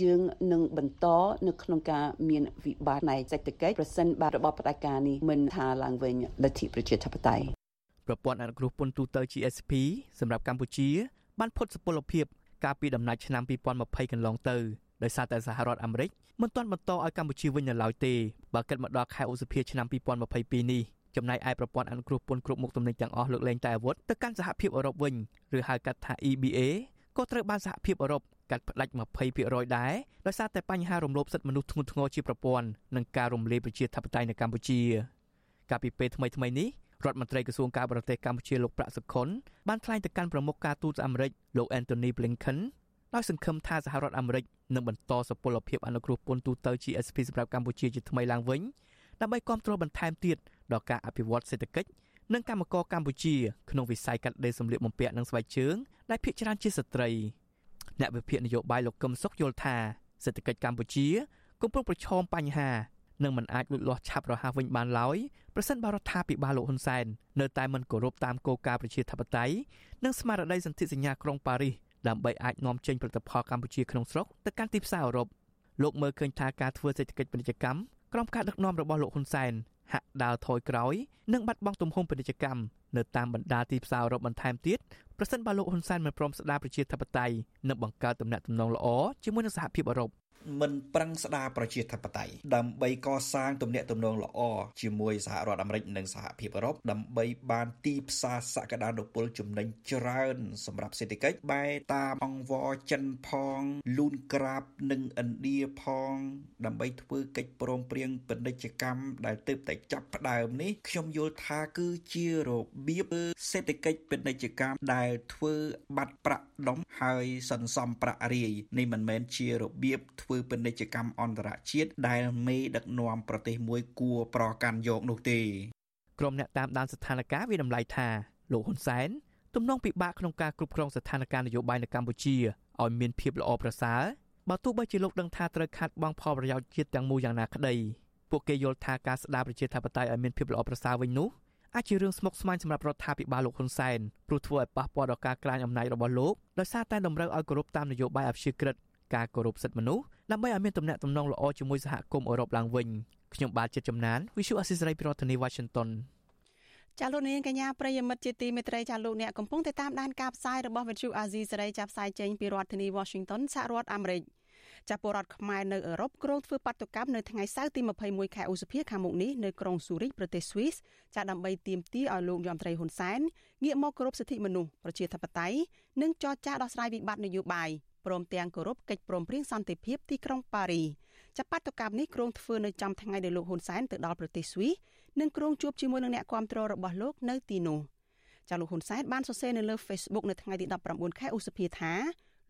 យើងនឹងបន្តនៅក្នុងការមានវិបត្តិផ្នែកសេដ្ឋកិច្ចប្រសិនបាទរបបផ្ដាច់ការនេះមិនថាឡើងវិញលទ្ធិប្រជាធិបតេយ្យប្រព័ន្ធអនុគ្រោះពន្ធទូទៅ GSP សម្រាប់កម្ពុជា បានផុតសុពលភាពកាលពីដំណាច់ឆ្នាំ2020កន្លងទៅដោយសារតែសហរដ្ឋអាមេរិកមិនទាន់បន្តឲ្យកម្ពុជាវិញនៅឡើយទេបើគិតមកដល់ខែឧសភាឆ្នាំ2022នេះចំណែកឯប្រព័ន្ធអនុគ្រោះពន្ធគ្រប់មុខទំនិញទាំងអស់លើកលែងតែអាវុធទៅកាន់សហភាពអឺរ៉ុបវិញឬហៅកាត់ថា EBA ក៏ត្រូវបានសហភាពអឺរ៉ុបកាត់ផ្តាច់20%ដែរដោយសារតែបញ្ហារំលោភសិទ្ធិមនុស្សធ្ងន់ធ្ងរជាប្រព័ន្ធនិងការរំលាយប្រជាធិបតេយ្យនៅកម្ពុជាកាលពីពេលថ្មីៗនេះរដ្ឋមន្ត្រីក្រសួងការបរទេសកម្ពុជាលោកប្រាក់សុខុនបានថ្លែងទៅកាន់ប្រមុខការទូតអាមេរិកលោក Anthony Blinken ដោយសង្ឃឹមថាសហរដ្ឋអាមេរិកនឹងបន្តសុពលភាពអនុគ្រោះពន្ធទូទៅ GSP សម្រាប់កម្ពុជាជាថ្មីឡើងវិញដើម្បីគ្រប់គ្រងបន្ថែមទៀតដល់ការអភិវឌ្ឍសេដ្ឋកិច្ចនិងកម្មករកម្ពុជាក្នុងវិស័យកាត់ដេរសម្លៀកបំពាក់និងស្បែកជើង ដែលភាគច្រើនជាស្ត្រី អ្នកវិភាគនយោបាយលោកកឹមសុខយល់ថាសេដ្ឋកិច្ចកម្ពុជាកំពុងប្រឈមបញ្ហានឹងមិនអាចលូតលាស់ឆាប់រហ័សវិញបានឡើយប្រសិនបើរដ្ឋាភិបាលលោកហ៊ុនសែននៅតែមិនគោរពតាមគោលការណ៍ប្រជាធិបតេយ្យនិងស្មារតីសន្ធិសញ្ញាក្រុងប៉ារីសដើម្បីអាចនាំចេញផលិតផលកម្ពុជាក្នុងស្រុកទៅកាន់ទីផ្សារអឺរ៉ុបលោកមើលឃើញថាការធ្វើសេដ្ឋកិច្ចពាណិជ្ជកម្មក្រោមការដឹកនាំរបស់លោកហ៊ុនសែន ហាក់ដើរថយក្រោយនិងបាត់បង់ទំហំពាណិជ្ជកម្មនៅតាមបណ្ដាទីផ្សារអឺរ៉ុបបន្ថែមទៀតប្រសិនបើលោកហ៊ុនសែនមិនព្រមស្ដារប្រជាធិបតេយ្យនិងបង្កើតទំនាក់ទំនងល្អជាមួយនឹងសហភាពអឺរ៉ុប មិនប្រឹងស្ដារប្រជាធិបតេយ្យដើម្បីកសាងទំនាក់ទំនងល្អជាមួយសហរដ្ឋអាមេរិកនិងសហភាពអឺរ៉ុបដើម្បីបានទីផ្សារសក្តានុពលចំណេញច្រើនសម្រាប់សេដ្ឋកិច្ចបែតាមអង្វរចិនផងលូនក្រាបនិងឥណ្ឌាផង ដើម្បីធ្វើកិច្ចព្រមព្រៀងពាណិជ្ជកម្មដែលទើបតែចាប់ផ្ដើមនេះខ្ញុំយល់ថាគឺជារបៀបសេដ្ឋកិច្ចពាណិជ្ជកម្មដែលធ្វើបាត់ប្រាក់ដុំហើយសន្សំប្រាក់រាយនេះមិនមែនជារបៀបធ្វើពាណិជ្ជកម្មអន្តរជាតិដែលមេដឹកនាំប្រទេសមួយគួរប្រកាន់យកនោះទេក្រុមអ្នកតាមដានស្ថានភាពវាតម្លៃថាលោកហ៊ុនសែនទំនងពិបាកក្នុងការគ្រប់គ្រងស្ថានភាពនយោបាយនៅកម្ពុជាឲ្យមានភាពល្អប្រសើរបើទោះបីជាលោកដឹងថាត្រូវខាត់បងផលប្រយោជន៍ជាតិទាំងមូលយ៉ាងណាក្តីពួកគេយល់ថាការស្ដារប្រជាធិបតេយ្យឲ្យមានភាពល្អប្រសើរវិញនោះអាចជារឿងស្មុគស្មាញសម្រាប់រដ្ឋាភិបាលលោកហ៊ុនសែនព្រោះធ្វើឲ្យប៉ះពាល់ដល់ការក្លាយអំណាចរបស់លោកដោយសារតែតម្រូវឲ្យគោរពតាមនយោបាយអព្យាក្រឹត ការគោរពសិទ្ធិមនុស្សដើម្បីឲ្យមានទំនាក់ទំនងល្អជាមួយសហគមន៍អឺរ៉ុបឡើងវិញខ្ញុំបាទចិត្តចំណាន Visual Assisray ពីរដ្ឋធានី Washington ចាលោកនាងកញ្ញាប្រិយមិត្តជាទីមេត្រីចាលោកអ្នកកំពុងតែតាមដានការផ្សាយរបស់វិទ្យុអាស៊ីសេរីចាប់ផ្សាយចេញពីរដ្ឋធានី Washington សហរដ្ឋអាមេរិកចាពលរដ្ឋខ្មែរនៅអឺរ៉ុបក្រុងធ្វើបាតុកម្មនៅថ្ងៃសៅរ៍ទី21ខែឧសភាខាងមុខនេះនៅក្រុងស៊ូរិកប្រទេសស្វីសចាដើម្បីទាមទារឲ្យលោកយមត្រីហ៊ុនសែនងាកមកគោរពសិទ្ធិមនុស្សប្រជាធិបតេយ្យនិងចរចាដោះស្រាយវិបត្តិនយោបាយ ព្រមទាំងគោរពកិច្ចព្រមព្រៀងសន្តិភាពទីក្រុងប៉ារីចាប់បាតុកម្មនេះក្រុងធ្វើនៅចំថ្ងៃដែលលោកហ៊ុនសែនទៅដល់ប្រទេសស្វីសនិងក្រុងជួបជាមួយនឹងអ្នកគាំទ្ររបស់លោកនៅទីនោះចាលោកហ៊ុនសែនបានសរសេរនៅលើ Facebook នៅថ្ងៃទី19ខែឧសភាថា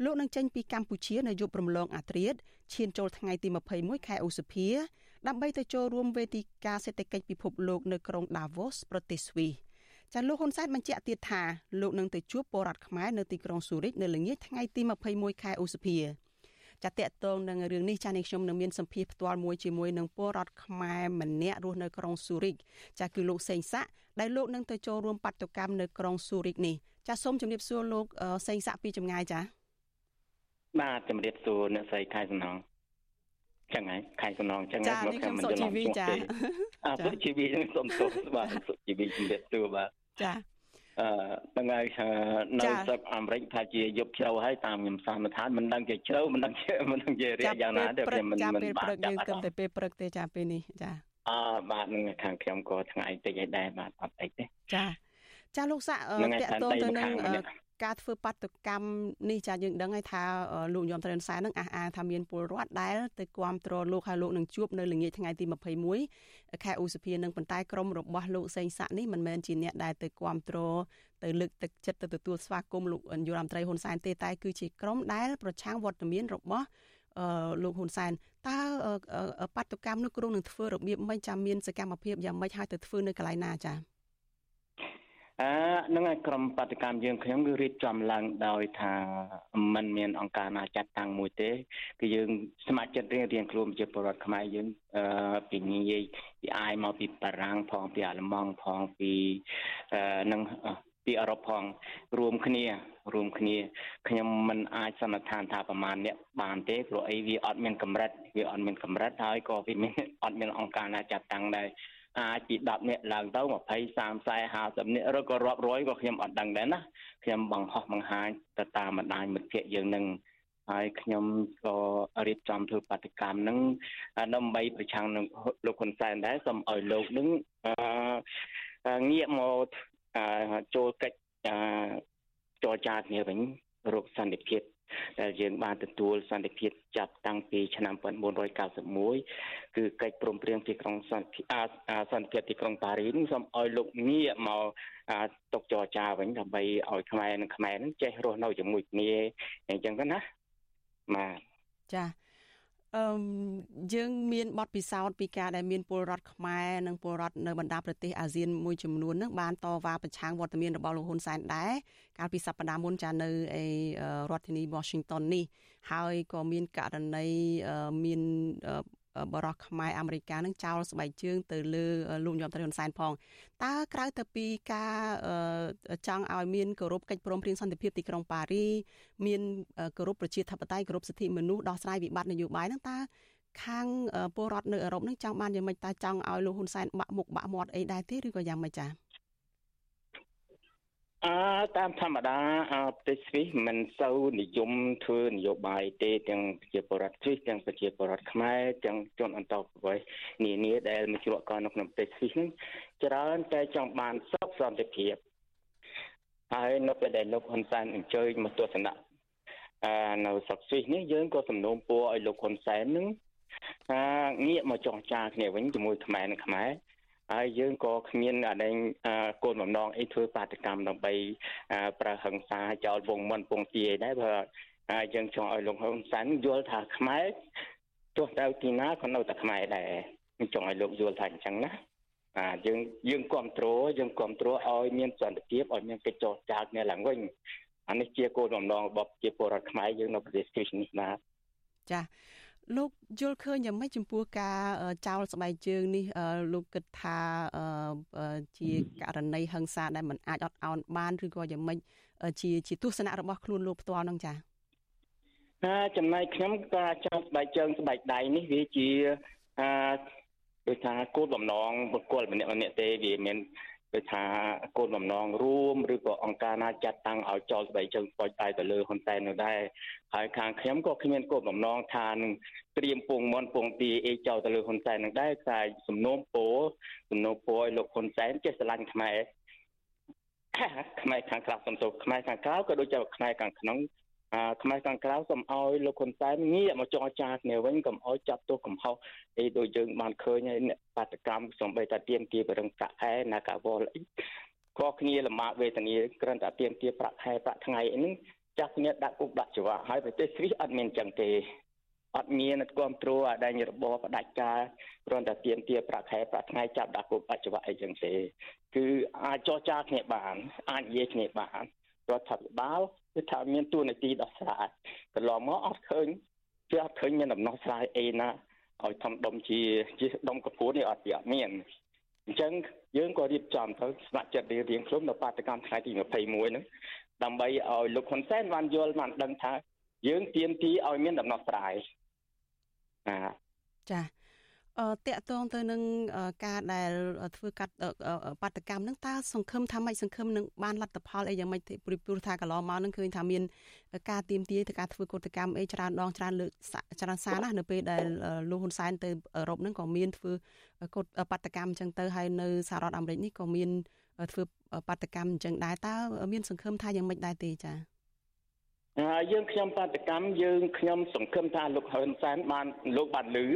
លោកនឹងចេញពីកម្ពុជានៅយប់រំលងអាត្រាតឈានចូលថ្ងៃទី21ខែឧសភាដើម្បីទៅចូលរួមវេទិកាសេដ្ឋកិច្ចពិភពលោកនៅក្រុង Davos ប្រទេសស្វីស ចាលោកហ៊ុនសែនបញ្ជាក់ទៀតថាលោកនឹងទៅជួបពលរដ្ឋខ្មែរនៅទីក្រុងស៊ូរិកនៅល្ងាចថ្ងៃទី21ខែឧសភាចាតកតងនឹងរឿងនេះចានេះខ្ញុំនឹងមានសម្ភារផ្ទាល់មួយជាមួយនឹងពលរដ្ឋខ្មែរម្នាក់រស់នៅក្រុងស៊ូរិកចាគឺលោកសេងសាក់ដែលលោកនឹងទៅចូលរួមបាតុកម្មនៅក្រុងស៊ូរិកនេះចាសូមជម្រាបសួរលោកសេងសាក់ពីចម្ងាយចាបាទជម្រាបសួរអ្នកស្រីខែសំណងចឹងហើយខែសំណងចឹងហើយមកខ្ញុំមិនយល់ទេចាអើសុជីវីនឹងសុំទោសបាទសុជីវីជំរាបសួរបាទ ចាអឺថ្ងៃនៅស្រុកអាមេរិកថាជាយប់ជ្រៅហើយតាមខ្ញុំសន្និដ្ឋានមិនដឹងជាជ្រៅមិនដឹងជាមិនដឹងជារាយ៉ាងណាទេខ្ញុំមិនមិនបានចាប់យើងគិតតែពេលព្រឹកទេចាពេលនេះចាអើបាទនឹងខាងខ្ញុំក៏ថ្ងៃតិចឲ្យដែរបាទអត់អីទេចាចាលោកសាក់តកតងទៅនឹង ការធ្វើបាតុកម្មនេះចាយើងដឹងហើយថាលោកយមត្រែនសែននឹងអះអាងថាមានពលរដ្ឋដែលទៅគាំទ្រលោកហើយលោកនឹងជួបនៅល្ងាចថ្ងៃទី21ខែឧសភានឹងប៉ុន្តែក្រុមរបស់លោកសេងសាក់នេះមិនមែនជាអ្នកដែលទៅគាំទ្រទៅលើកទឹកចិត្តទៅទទួលស្វាគមន៍លោកយុរ៉ាមត្រីហ៊ុនសែនទេតែគឺជាក្រុមដែលប្រឆាំងវត្តមានរបស់អឺលោកហ៊ុនសែនតើបាតុកម្មនោះគ្រងនឹងធ្វើរបៀបមិនចាំមានសកម្មភាពយ៉ាងម៉េចហើយទៅធ្វើនៅកន្លែងណាចា៎ អឺនឹងឲ្យក្រុមបដកម្មយើងខ្ញុំគឺរៀបចំឡើងដោយថាมันមានអង្គការណាចាត់តាំងមួយទេគឺយើងស្ម័គ្រចិត្តរៀងរៀងខ្លួនជាពលរដ្ឋខ្មែរយើងអឺពីនិយាយពីអាយមកពីបារាំងផងពីអាល្លឺម៉ង់ផងពីអឺនឹងពីអឺរ៉ុបផងរួមគ្នារួមគ្នាខ្ញុំមិនអាចសន្និដ្ឋានថាប្រមាណអ្នកបានទេព្រោះអីវាអត់មានកម្រិតវាអត់មានកម្រិតហើយក៏វាមានអត់មានអង្គការណាចាត់តាំងដែរ អាចពី10នាក់ឡើងទៅ20 30 40នាក់ឬក៏រាប់រយក៏ខ្ញុំអត់ដឹងដែរណាខ្ញុំបង្ហោះបង្ហាញទៅតាមបណ្ដាញមិត្តភ័ក្តិយើងនឹងហើយខ្ញុំក៏រៀបចំធ្វើបាតកម្មនឹងដើម្បីប្រឆាំងនឹងលោកហ៊ុនសែនដែរសូមឲ្យលោកនឹងងាកមកចូលកិច្ចចរចាគ្នាវិញរកសន្តិភាព ដែលយើងបានទទួលសន្តិភាពចាប់តាំងពីឆ្នាំ1991គឺកិច្ចព្រមព្រៀងទីក្រុងសន្តិសន្តិភាពទីក្រុងប៉ារីសនឹងសូមឲ្យលោកងាកមកតុកចរចាវិញដើម្បីឲ្យខ្មែរនិងខ្មែរនឹងចេះរស់នៅជាមួយគ្នាអញ្ចឹងទៅណាបាទចា អឺយើងមានបទពិសោធន៍ពីការដែលមានពលរដ្ឋខ្មែរនិងពលរដ្ឋនៅបណ្ដាប្រទេសអាស៊ានមួយចំនួននឹងបានតវ៉ាប្រឆាំងវត្តមានរបស់លោកហ៊ុនសែនដែរកាលពីសប្តាហ៍មុនចានៅឯរដ្ឋធានី Washington នេះហើយក៏មានករណីមាន បរោះខ្មែរអាមេរិកនឹងចោលស្បែកជើងទៅលើលោកញោមត្រីហ៊ុនសែនផងតើក្រៅទៅពីការចង់ឲ្យមានគោរពកិច្ចព្រមព្រៀងសន្តិភាពទីក្រុងប៉ារីមានគោរពប្រជាធិបតេយ្យគោរពសិទ្ធិមនុស្សដោះស្រាយវិបត្តិនយោបាយហ្នឹងតើខាងពលរដ្ឋនៅអឺរ៉ុបនឹងចង់បានយ៉ាងម៉េចតើចង់ឲ្យលោកហ៊ុនសែនបាក់មុខបាក់មាត់អីដែរទេឬក៏យ៉ាងម៉េចចា៎ អឺតាមធម្មតាប្រទេសស្វីសមិនសូវនិយមធ្វើនយោបាយទេទាំងប្រជាពលរដ្ឋស្វីសទាំងប្រជាពលរដ្ឋខ្មែរទាំងជនអន្តោប្រវេសន៍នានាដែលមកជ្រកកនៅក្នុងប្រទេសស្វីសហ្នឹងច្រើនតែចង់បានសុខសន្តិភាពហើយនៅពេលដែលលោកហ៊ុនសែនអញ្ជើញមកទស្សនៈអឺនៅស្រុកស្វីសនេះយើងក៏សំណូមពរឲ្យលោកហ៊ុនសែននឹងអាងាកមកចរចាគ្នាវិញជាមួយខ្មែរនិងខ្មែរ ហើយយើងក៏គ្មានអាដែងគោលបំណងអីធ្វើបាតកម្មដើម្បីប្រើហិង្សាចោលវងមិនពងទាដែរព្រោះយើងចង់ឲ្យលោកហ៊ុនសែនយល់ថាខ្មែរទោះទៅទីណាក៏នៅតែខ្មែរដែរចង់ឲ្យលោកយល់ថាអញ្ចឹងណាអាយើងយើងគ្រប់គ្រងយើងគ្រប់គ្រងឲ្យមានសន្តិភាពឲ្យមានកិច្ចចរចាគ្នាឡើងវិញអានេះជាគោលបំណងរបស់ជាពលរដ្ឋខ្មែរយើងនៅប្រទេសនេះណាចា លោកយល់ឃើញយ៉ាងម៉េចចំពោះការចោលស្បែកជើងនេះលោកគិតថាជាករណីហិង្សាដែលមិនអាចអត់ឱនបានឬក៏យ៉ាងម៉េចជាជាទស្សនៈរបស់ខ្លួនលោកផ្ទាល់នឹងចា៎អាចំណែកខ្ញុំក៏ចោលស្បែកជើងស្បែកដៃនេះវាជាអឺដូចថាគោលបំណងបុគ្គលម្នាក់ម្នាក់ទេវាមាន គឺថាគោលបំណងរួមឬក៏អង្គការណាចាត់តាំងឲ្យចោលស្បែកជើងស្ពចដៃទៅលើហ៊ុនសែននោះដែរហើយខាងខ្ញុំក៏គ្មានគោលបំណងថានឹងត្រៀមពងមន់ពងទីអីចោលទៅលើហ៊ុនសែននឹងដែរខ្លាយសំណូមពរសំណូមពរឲ្យលោកហ៊ុនសែនចេះស្រឡាញ់ខ្មែរខ្មែរខាងក្រៅសំទោសខ្មែរខាងក្រៅក៏ដូចជាខ្មែរខាងក្នុង ខ្មែរខាងក្រៅសូមឲ្យលោកហ៊ុនសែនងាកមកចរចាគ្នាវិញកុំឲ្យចាប់ទោសកំហុសអីដូចយើងបានឃើញហើយបាតកម្មសំបីតាទៀមទាបរឹងប្រាក់ខែណាកាវលអីក៏គ្នាលំបាកវេទនាគ្រាន់តែទៀមទាប្រាក់ខែប្រាក់ថ្ងៃអីហ្នឹងចាស់គ្នាដាក់គុកដាក់ច្បាប់ហើយប្រទេសស្វីសអត់មានចឹងទេអត់មានគ្រប់គ្រងអាដែងរបបផ្ដាច់ការគ្រាន់តែទៀមទាប្រាក់ខែប្រាក់ថ្ងៃចាប់ដាក់គុកដាក់ច្បាប់អីចឹងទេ គឺអាចចរចាគ្នាបានអាចនិយាយគ្នាបាន រដ្ឋាភិបាលគឺថាមានទួនាទីដោះស្រាយកន្លងមកអត់ឃើញគឺអត់ឃើញមានដំណោះស្រាយអីណាឲ្យធំដុំជាជាដុំកពួននេះអត់វាអត់មានអញ្ចឹងយើងក៏រៀបចំទៅស្នាក់ចិត្តរៀងៗខ្លួននៅបាតកម្មថ្ងៃទី21ហ្នឹងដើម្បីឲ្យលោកហ៊ុនសែនបានយល់បានដឹងថាយើងទៀមទីឲ្យមានដំណោះស្រាយណាចាអឺ តកតងទៅនឹងការដែលធ្វើកាត់បាតកម្មនឹងតើសង្ឃឹមថាម៉េចសង្ឃឹមនឹងបានលទ្ធផលអីយ៉ាងម៉េចព្រោះថាកន្លងមកនឹងឃើញថាមានការទៀមទាទៅការធ្វើកតកម្មអីច្រើនដងច្រើនលើកច្រើនសារណាស់នៅពេលដែលលោកហ៊ុនសែនទៅអឺរ៉ុបនឹងក៏មានធ្វើកតបាតកម្មអញ្ចឹងទៅហើយនៅសហរដ្ឋអាមេរិកនេះក៏មានធ្វើបាតកម្មអញ្ចឹងដែរតើមានសង្ឃឹមថាយ៉ាងម៉េចដែរទេចា៎យើងខ្ញុំបាតកម្មយើងខ្ញុំសង្ឃឹមថាលោកហ៊ុនសែនបានលោកបានលឺ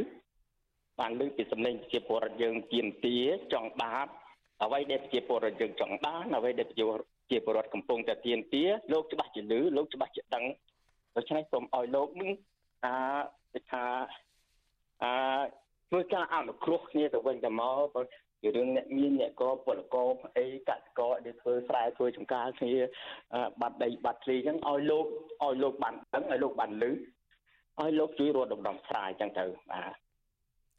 បានលើកពីសម្លេងប្រជាពលរដ្ឋយើងទៀមទាចង់បាបអ្វីដែលប្រជាពលរដ្ឋយើងចង់បានអ្វីដែលប្រជាពលរដ្ឋកំពុងតែទៀមទាលោកច្បាស់ជាលឺលោកច្បាស់ជាដឹងដូច្នេះសូមឲ្យលោកនឹងអាគេថាអឺធ្វើការអនុគ្រោះគ្នាទៅវិញទៅមកព្រោះជារឿងអ្នកមានអ្នកកពលករអីកសិករដែលធ្វើស្រែធ្វើចំការគ្នាបាត់ដីបាត់ទ្រីអញ្ចឹងឲ្យលោកឲ្យលោកបានដឹងឲ្យលោកបានលឺឲ្យលោកជួយរត់ដំណំស្រែអញ្ចឹងទៅបាទ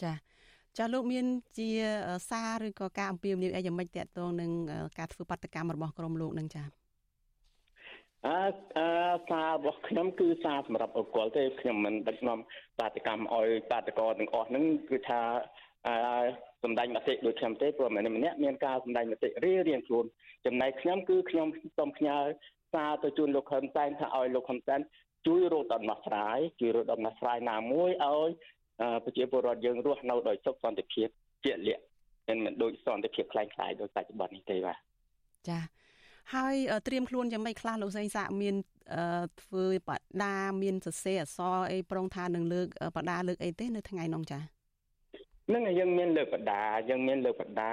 ចាចាលោកមានជាសារឬក៏ការអំពាវនាវអីយ៉ាងម៉េចតកតងនឹងការធ្វើបាតកម្មរបស់ក្រមលោកនឹងចាអើអឺសាររបស់ខ្ញុំគឺសារសម្រាប់អកលទេខ្ញុំមិនដឹកនាំបាតកម្មឲ្យបាតកោទាំងអស់ហ្នឹងគឺថាអឺសម្ដែងមតិដូចខ្ញុំទេព្រោះម្នាក់ម្នាក់មានការសម្ដែងមតិរៀងរៀងខ្លួនចំណែកខ្ញុំគឺខ្ញុំសូមផ្ញើសារទៅជូនលោកហ៊ុនសែនថាឲ្យលោកហ៊ុនសែនជួយរកដំណោះស្រាយជួយរកដំណោះស្រាយណាមួយឲ្យ ប្រជាពលរដ្ឋយើងរស់នៅដោយសុខសន្តិភាពជាលក្ខមិនមិនដូចសន្តិភាពខ្លាំងខ្លាយដោយបច្ចុប្បន្ននេះទេបាទចាហើយត្រៀមខ្លួនយ៉ាងម៉េចខ្លះលោកសេងសាមានធ្វើបដាមានសរសេរអសរអីប្រងថានឹងលើកបដាលើកអីទេនៅថ្ងៃនោះចានឹងយើងមានលើកបដាយើងមានលើកបដា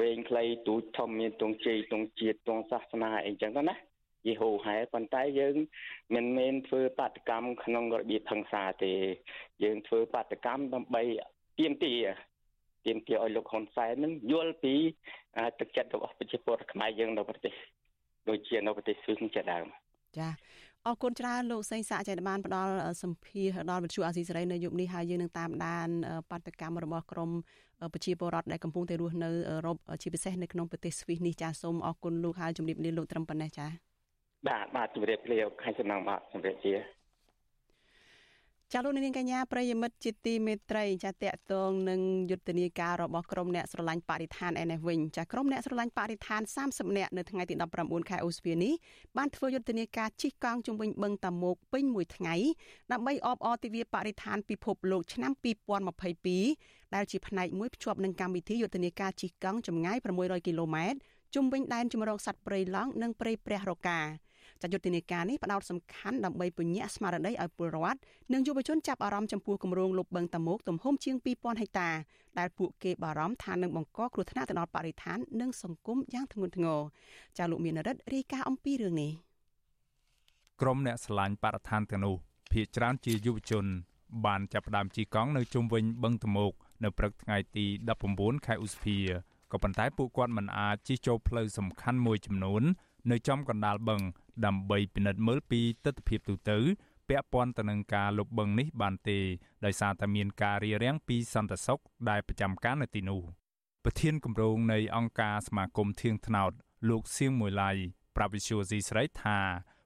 វែងខ្លីទូចធំមានទងជ័យទងជាតិទងសាសនាអីចឹងទៅណា យីហូហែប៉ុន្តែយើងមិនមែនធ្វើបាតកម្មក្នុងរបៀបហិង្សាទេ យើងធ្វើបាតកម្មដើម្បីទៀមទាទៀមទាឲ្យលោកហ៊ុនសែននឹងយល់ពីទឹកចិត្តរបស់ប្រជាពលរដ្ឋខ្មែរយើងនៅប្រទេសដូចជានៅប្រទេសស្វីសជាដើមចាអរគុណច្រើនលោកសេងសាក់ចេតបានផ្ដល់សម្ភារដល់វិទ្យុអាស៊ីសេរីនៅយុគនេះហើយយើងនឹងតាមដានបដកម្មរបស់ក្រមប្រជាពលរដ្ឋដែលកំពុងតែរស់នៅអឺរ៉ុបជាពិសេសនៅក្នុងប្រទេសស្វីសនេះចាសូមអរគុណលោកហើយជំរាបលាលោកត្រឹមប៉ុណ្ណេះចា បាទបាទជម្រាបលាខែសំណងបាទជម្រាបលាចាលោកនាងកញ្ញាប្រិយមិត្តជាទីមេត្រីចាតកតងនឹងយុទ្ធនាការរបស់ក្រមអ្នកស្រឡាញ់បរិស្ថានឯនេះវិញចាក្រមអ្នកស្រឡាញ់បរិស្ថាន30នាក់នៅថ្ងៃទី19ខែឧសភានេះបានធ្វើយុទ្ធនាការជិះកង់ជុំវិញបឹងតាមុកពេញមួយថ្ងៃដើម្បីអបអរទិវាបរិស្ថានពិភពលោកឆ្នាំ2022ដែលជាផ្នែកមួយភ្ជាប់នឹងកម្មវិធីយុទ្ធនាការជិះកង់ចម្ងាយ600គីឡូម៉ែត្រជុំវិញដែនជម្រកសត្វព្រៃឡង់និងព្រៃព្រះរកា ចាយុទ្ធនាការនេះផ្ដោតសំខាន់ដើម្បីពញ្ញាស្មារតីឲ្យពលរដ្ឋនិងយុវជនចាប់អារម្មណ៍ចំពោះគម្រោងលុបបឹងតមោកទំហំជាង2000ហិកតាដែលពួកគេបារម្ភថានឹងបង្កគ្រោះថ្នាក់ទៅដល់បរិស្ថាននិងសង្គមយ៉ាងធ្ងន់ធ្ងរចាលោកមានរិទ្ធរាយការណ៍អំពីរឿងនេះក្រុមអ្នកស្រឡាញ់បរិស្ថានទាំងនោះភាគច្រើនជាយុវជន បានចាប់ផ្ដើមជិះកង់នៅជុំវិញបឹងតមោកនៅព្រឹកថ្ងៃទី19ខែឧសភាក៏ប៉ុន្តែពួកគាត់មិនអាចជិះចូលផ្លូវសំខាន់មួយចំនួន នៅចំកណ្ដាលបឹង ដើម្បីពិនិត្យមើលពីទស្សនវិជ្ជាទូទៅពាក់ព័ន្ធទៅនឹងការលុបបឹងនេះបានទេដោយសារតែមានការរារាំងពីសន្តិសុខដែលប្រចាំការនៅទីនោះប្រធានគម្រោងនៃអង្គការសមាគមធៀងថ្នោតលោកសៀងមួយឡៃប្រាប់វិសុយស៊ីស្រីថា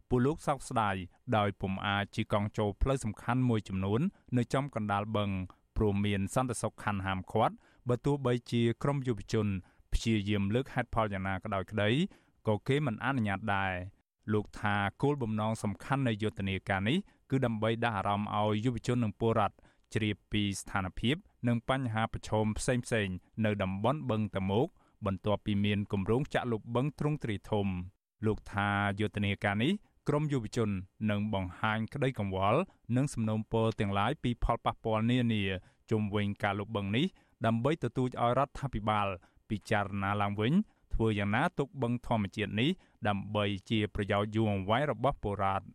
ពួកលោកសោកស្ដាយដោយពុំអាចជិះកង់ចូលផ្លូវសំខាន់មួយចំនួន នៅចំកណ្ដាលបឹងព្រមមានសន្តិសុខខណ្ឌហាមឃាត់បើទោះបីជាក្រមយុវជនព្យាយាមលើកហេតុផលយ៉ាងណាក៏ដោយក្តីក៏គេមិនអនុញ្ញាតដែរ លោកថាគោលបំណងសំខាន់នៃយុទ្ធនាការនេះគឺដើម្បីដាស់អារម្មណ៍ឲ្យយុវជននិងពលរដ្ឋជ្រាបពីស្ថានភាព និងបញ្ហាប្រឈមផ្សេងៗនៅតំបន់បឹងតមោកបន្ទាប់ពីមានគម្រោងចាក់លុបបឹងទ្រង់ទ្រីធំ លោកថាយុទ្ធនាការនេះក្រមយុវជននឹងបង្ហាញក្តីកង្វល់និងសំណូមពរទាំងឡាយពីផលប៉ះពាល់នានាជុំវិញការលុបបឹងនេះដើម្បីទទូចឲ្យរដ្ឋាភិបាល ពិចារណាឡើងវិញធ្វើយ៉ាងណាទុកបឹងធម្មជាតិនេះ ដើម្បីជាប្រយោជន៍យូរអង្វែងរបស់ពលរដ្ឋ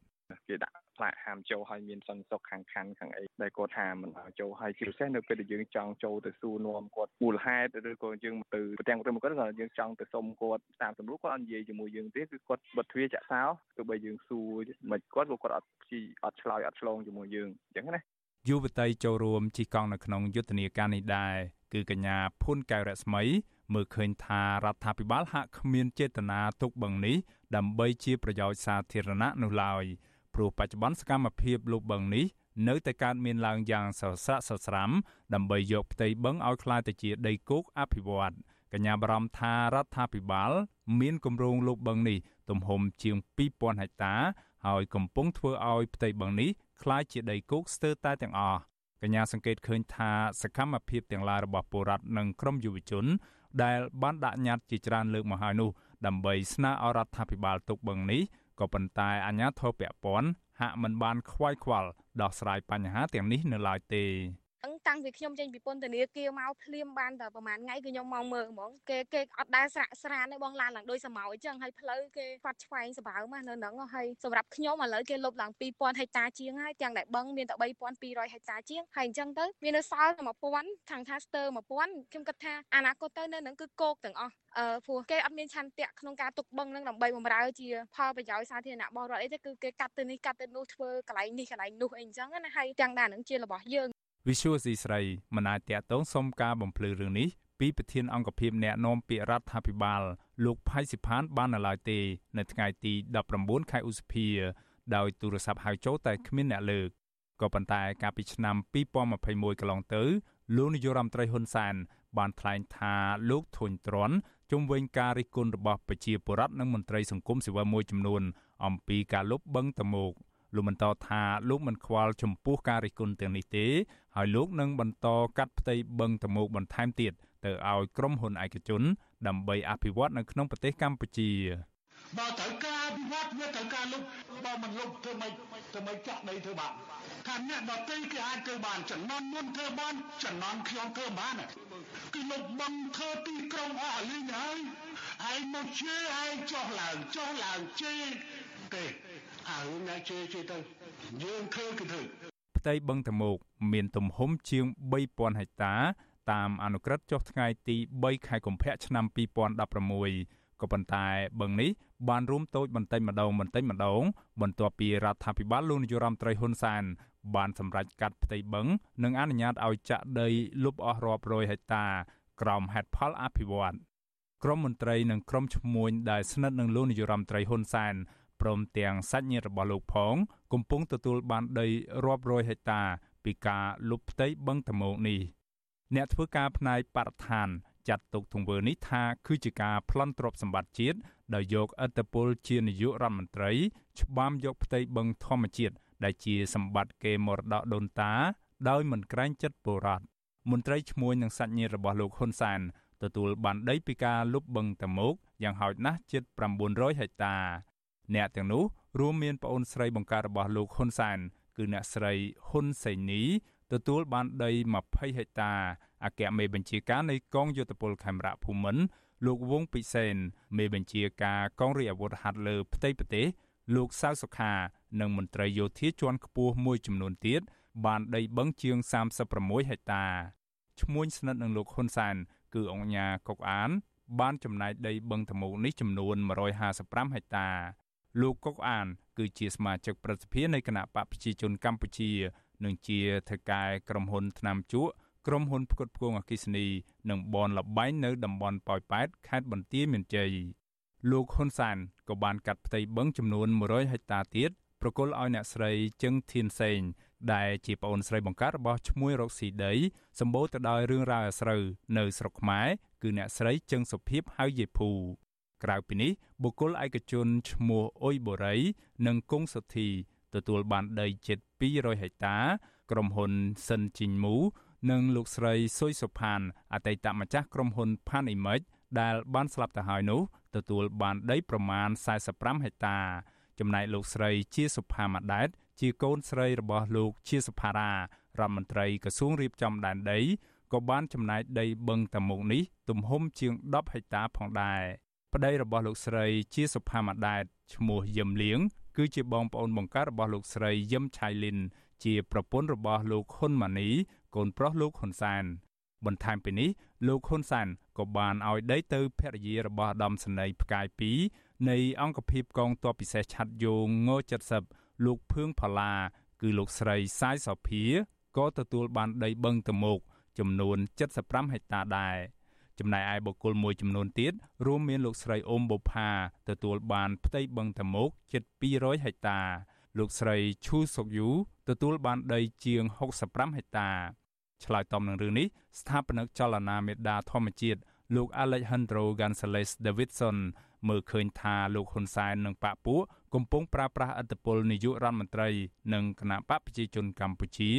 គេដាក់ផ្លាកហាមចូលឲ្យមានសន្តិសុខខាងខណ្ឌខាងអីដែលគាត់ហាមមិនឲ្យចូលហើយជាពិសេសនៅពេលដែលយើងចង់ចូលទៅសួរនាំគាត់មូលហេតុឬក៏យើងទៅប្រទាំងរឿងគាត់គាត់យើងចង់ទៅសុំគាត់តាមទំនួលគាត់អត់និយាយជាមួយយើងទេគឺគាត់បិទទ្វារចាក់សោទោះបីយើងសួរមិនគាត់ក៏គាត់អត់ជីអត់ឆ្លើយអត់ឆ្លងជាមួយយើងអញ្ចឹងណាយុវតីចូលរួមជិះកង់នៅក្នុងយុទ្ធនាការនេះដែរគឺកញ្ញាភុនកែវរស្មី មើលឃើញថារដ្ឋាភិបាលហាក់គ្មានចេតនាទុកបឹងនេះដើម្បីជាប្រយោជន៍សាធារណៈនោះឡើយព្រោះបច្ចុប្បន្នសកម្មភាពលុបបឹងនេះនៅតែកើតមានឡើងយ៉ាងសស្រាក់សស្រាំដើម្បីយកផ្ទៃបឹងឲ្យក្លាយទៅជាដីគោកអភិវឌ្ឍកញ្ញាបារម្ភថារដ្ឋាភិបាល មានគម្រោងលុបបឹងនេះទំហំជាង2000ហិកតា ហើយកំពុងធ្វើឲ្យផ្ទៃបឹងនេះក្លាយជាដីគោកស្ទើរតែទាំងអស់កញ្ញាសង្កេតឃើញថាសកម្មភាពទាំងឡាយរបស់ពលរដ្ឋនិងក្រុមយុវជន ដែលបានដាក់ញត្តិជាច្រើនលើកមកហើយនោះដើម្បីស្នើឲ្យរដ្ឋាភិបាលទុកបឹងនេះក៏ប៉ុន្តែអាជ្ញាធរពាក់ព័ន្ធហាក់មិនបានខ្វាយខ្វល់ដោះស្រាយបញ្ហាទាំងនេះនៅឡើយទេ តាំងពីខ្ញុំចេញពីពន្ធនាគារមកភ្លាមបានតែប្រហែលថ្ងៃគឺខ្ញុំមកមើលហ្មងគេគេអត់ដែលស្រាក់ស្រានទេបងឡានឡើងដោយសមោអញ្ចឹងហើយផ្លូវគេខ្វាត់ឆ្វែងសបើមកនៅហ្នឹងហើយសម្រាប់ខ្ញុំឥឡូវគេលុបឡើង2000ហិកតាជាងហើយទាំងដែលបឹងមានតែ3200ហិកតាជាងហើយអញ្ចឹងទៅមាននៅសល់តែ1000ខាងថាស្ទើ1000ខ្ញុំគិតថាអនាគតទៅនៅហ្នឹងគឺគោកទាំងអស់អឺព្រោះគេអត់មានឆន្ទៈក្នុងការទុកបឹងនឹងដើម្បីបម្រើជាផលប្រយោជន៍សាធារណៈរបស់រដ្ឋអីទេគឺគេកាត់ទៅនេះកាត់ទៅនោះធ្វើកន្លែងនេះកន្លែងនោះអីអញ្ចឹងណាហើយទាំងដែរនឹងជារបស់យើង Visual C ស្រីមិនអាចតាក់ទងសុំការបំភ្លឺរឿងនេះពីប្រធានអង្គភិបអ្នកណែនាំពាក្យរដ្ឋាភិបាល លោកផៃសិផាន បាននៅឡើយទេ នៅថ្ងៃទី19ខែឧសភា ដោយទូរស័ព្ទហៅចូលតែគ្មានអ្នកលើកក៏ប៉ុន្តែកាលពីឆ្នាំ2021កន្លងទៅលោកនាយករដ្ឋមន្ត្រីហ៊ុនសែនបានថ្លែងថាលោកធុញទ្រាន់ជុំវិញការរិះគន់របស់ប្រជាពលរដ្ឋនិងមន្ត្រីសង្គមស៊ីវិលមួយចំនួន អំពីការលុបបឹងតមោកលោកបន្តថាលោកមិនខ្វល់ចំពោះការរិះគន់ទាំងនេះទេ ហើយលោកនឹងបន្តកាត់ផ្ទៃបឹងតមោកបន្ថែមទៀតទៅឲ្យក្រុមហ៊ុនឯកជន ដើម្បីអភិវឌ្ឍនៅក្នុងប្រទេសកម្ពុជាបើត្រូវការអភិវឌ្ឍវាត្រូវការលុបបើមិនលុបធ្វើម៉េចធ្វើម៉េចចាក់ដីធ្វើបានថាអ្នកដទៃគេអាចធ្វើបានចំណន់មុនធ្វើបានចំណន់ខ្ញុំធ្វើបានគឺលុបបឹងធ្វើទីក្រុងអស់លីងហើយឯងមកជេរឯងចោះឡើងចោះឡើងជេរទេអើអ្នកជេរជេរទៅយើងធ្វើគឺធ្វើ ផ្ទៃបឹងតមោកមានទំហំជាង3000ហិកតា តាមអនុក្រឹត្យចុះថ្ងៃទី3ខែកុម្ភៈឆ្នាំ2016ក៏ប៉ុន្តែបឹងនេះបានរួមតូចបន្តិចម្ដងបន្តិចម្ដង បន្ទាប់ពីរដ្ឋាភិបាលលោកនាយរដ្ឋមន្ត្រីហ៊ុនសែនបានសម្រេចកាត់ផ្ទៃបឹងនិងអនុញ្ញាតឲ្យចាក់ដីលុបអស់រាប់រយហិកតា ក្រោមហេតុផលអភិវឌ្ឍក្រមមន្ត្រីនិងក្រមឈ្មួញដែលស្និទ្ធនឹងលោកនាយរដ្ឋមន្ត្រីហ៊ុនសែន ព្រមទាំងសាច់ញាតិរបស់លោកផង កំពុងទទួលបានដីរាប់រយហិកតាពីការលុបផ្ទៃបឹងតមោកនេះអ្នកធ្វើការផ្នែកបរិស្ថានចាត់ទុកទង្វើនេះថាគឺជាការប្លន់ទ្រព្យសម្បត្តិជាតិដោយយកអត្តពលជានាយករដ្ឋមន្ត្រីច្បាមយកផ្ទៃបឹងធម្មជាតិដែលជាសម្បត្តិគេមរតកដូនតា ដោយមិនក្រែងចិត្តពលរដ្ឋមន្ត្រីឈ្មោះនឹងសាច់ញាតិរបស់លោកហ៊ុនសែនទទួលបានដីពីការលុបបឹងតមោកយ៉ាងហោចណាស់ជិត900ហិកតា អ្នកទាំងនោះរួមមានប្អូនស្រីបង្ការរបស់លោកហ៊ុនសែនគឺអ្នកស្រីហ៊ុនសេនី ទទួលបានដី20ហិកតាអគ្គមេបញ្ជាការនៃកងយោធពលខេមរៈភូមិន្ទលោកវងពិសេនមេបញ្ជាការកងរាជអាវុធហត្ថលើផ្ទៃប្រទេសលោកសៅសុខានិងមន្ត្រីយោធាជាន់ខ្ពស់មួយចំនួនទៀតបានដីបឹងជាង36ហិកតាឈ្មោះស្និទ្ធនឹងលោកហ៊ុនសាន គឺអង្គញាកុកអាន បានចំណាយដីបឹងតមោកនេះចំនួន155ហិកតា លោកកុកអាន គឺជាសមាជិកប្រតិភិនៃគណៈបកប្រជាជនកម្ពុជានិងជាថៅកែក្រុមហ៊ុនថ្នាំជក់ក្រុមហ៊ុនផ្គត់ផ្គង់អគិសនីនិងបនលបែងនៅតំបន់ប៉ោយប៉ែតខេត្តបន្ទាយមានជ័យលោកហ៊ុនសានក៏បានកាត់ផ្ទៃបឹងចំនួន100ហិកតាទៀតប្រគល់ឲ្យអ្នកស្រីជឹងធានសេងដែលជាប្អូនស្រីបង្កើតរបស់ឈ្មោះរកស៊ីដីសម្បូរទៅដោយរឿងរ៉ាវអាស្រូវនៅស្រុកខ្មែរគឺអ្នកស្រីជឹងសុភីបហៅយេភូ ក្រៅពីនេះបុគ្គលឯកជនឈ្មោះអ៊ុយបូរី និងគង់សុធីទទួលបានដីជិត200ហិកតា ក្រុមហ៊ុនសិនជីងមូនិងលោកស្រីសុយសុផានអតីតម្ចាស់ក្រុមហ៊ុន Pan Image ដែលបានស្លាប់ទៅហើយនោះទទួលបានដីប្រមាណ45ហិកតា ចំណែកលោកស្រីជាសុផាម៉ាដែតជាកូនស្រីរបស់លោកជាសុផារ៉ារដ្ឋមន្ត្រីក្រសួងរៀបចំដែនដីក៏បានចំណាយដីបឹងតាមុកនេះទំហំជាង10ហិកតាផងដែរ ប្តីរបស់លោកស្រីជាសុផាម៉ាដែតឈ្មោះយឹមលៀងគឺជាបងប្អូនបង្កើតរបស់លោកស្រីយឹមឆៃលីនជាប្រពន្ធរបស់លោកហ៊ុនម៉ាណីកូនប្រុសលោកហ៊ុនសាន បន្ថែមពីនេះលោកហ៊ុនសានក៏បានឲ្យដីទៅភរិយារបស់អាដាមសនីផ្កាយ2នៃអង្គភាពកងទ័ពពិសេសឆាត់យោងង70លោកភឿងផល្លា គឺលោកស្រីសាយសុភាក៏ទទួលបានដីបឹងតមោកចំនួន75ហិកតាដែរ ចំណែកឯបុគ្គលមួយចំនួនទៀតរួមមានលោកស្រីអ៊ុំបុផាទទួលបានផ្ទៃបឹងតមោកជិត200ហិកតា លោកស្រីឈូសុកយូទទួលបានដីជាង65ហិកតាឆ្លើយតបនឹងរឿងនេះស្ថាបនិកចលនាមេដាធម្មជាតិលោក Alejandro Gonzalez Davidson មើលឃើញថាលោកហ៊ុនសែននិងបកពួកកំពុងប្រើប្រាស់អធិបុលនាយករដ្ឋមន្ត្រី និងគណៈបកប្រជាជនកម្ពុជា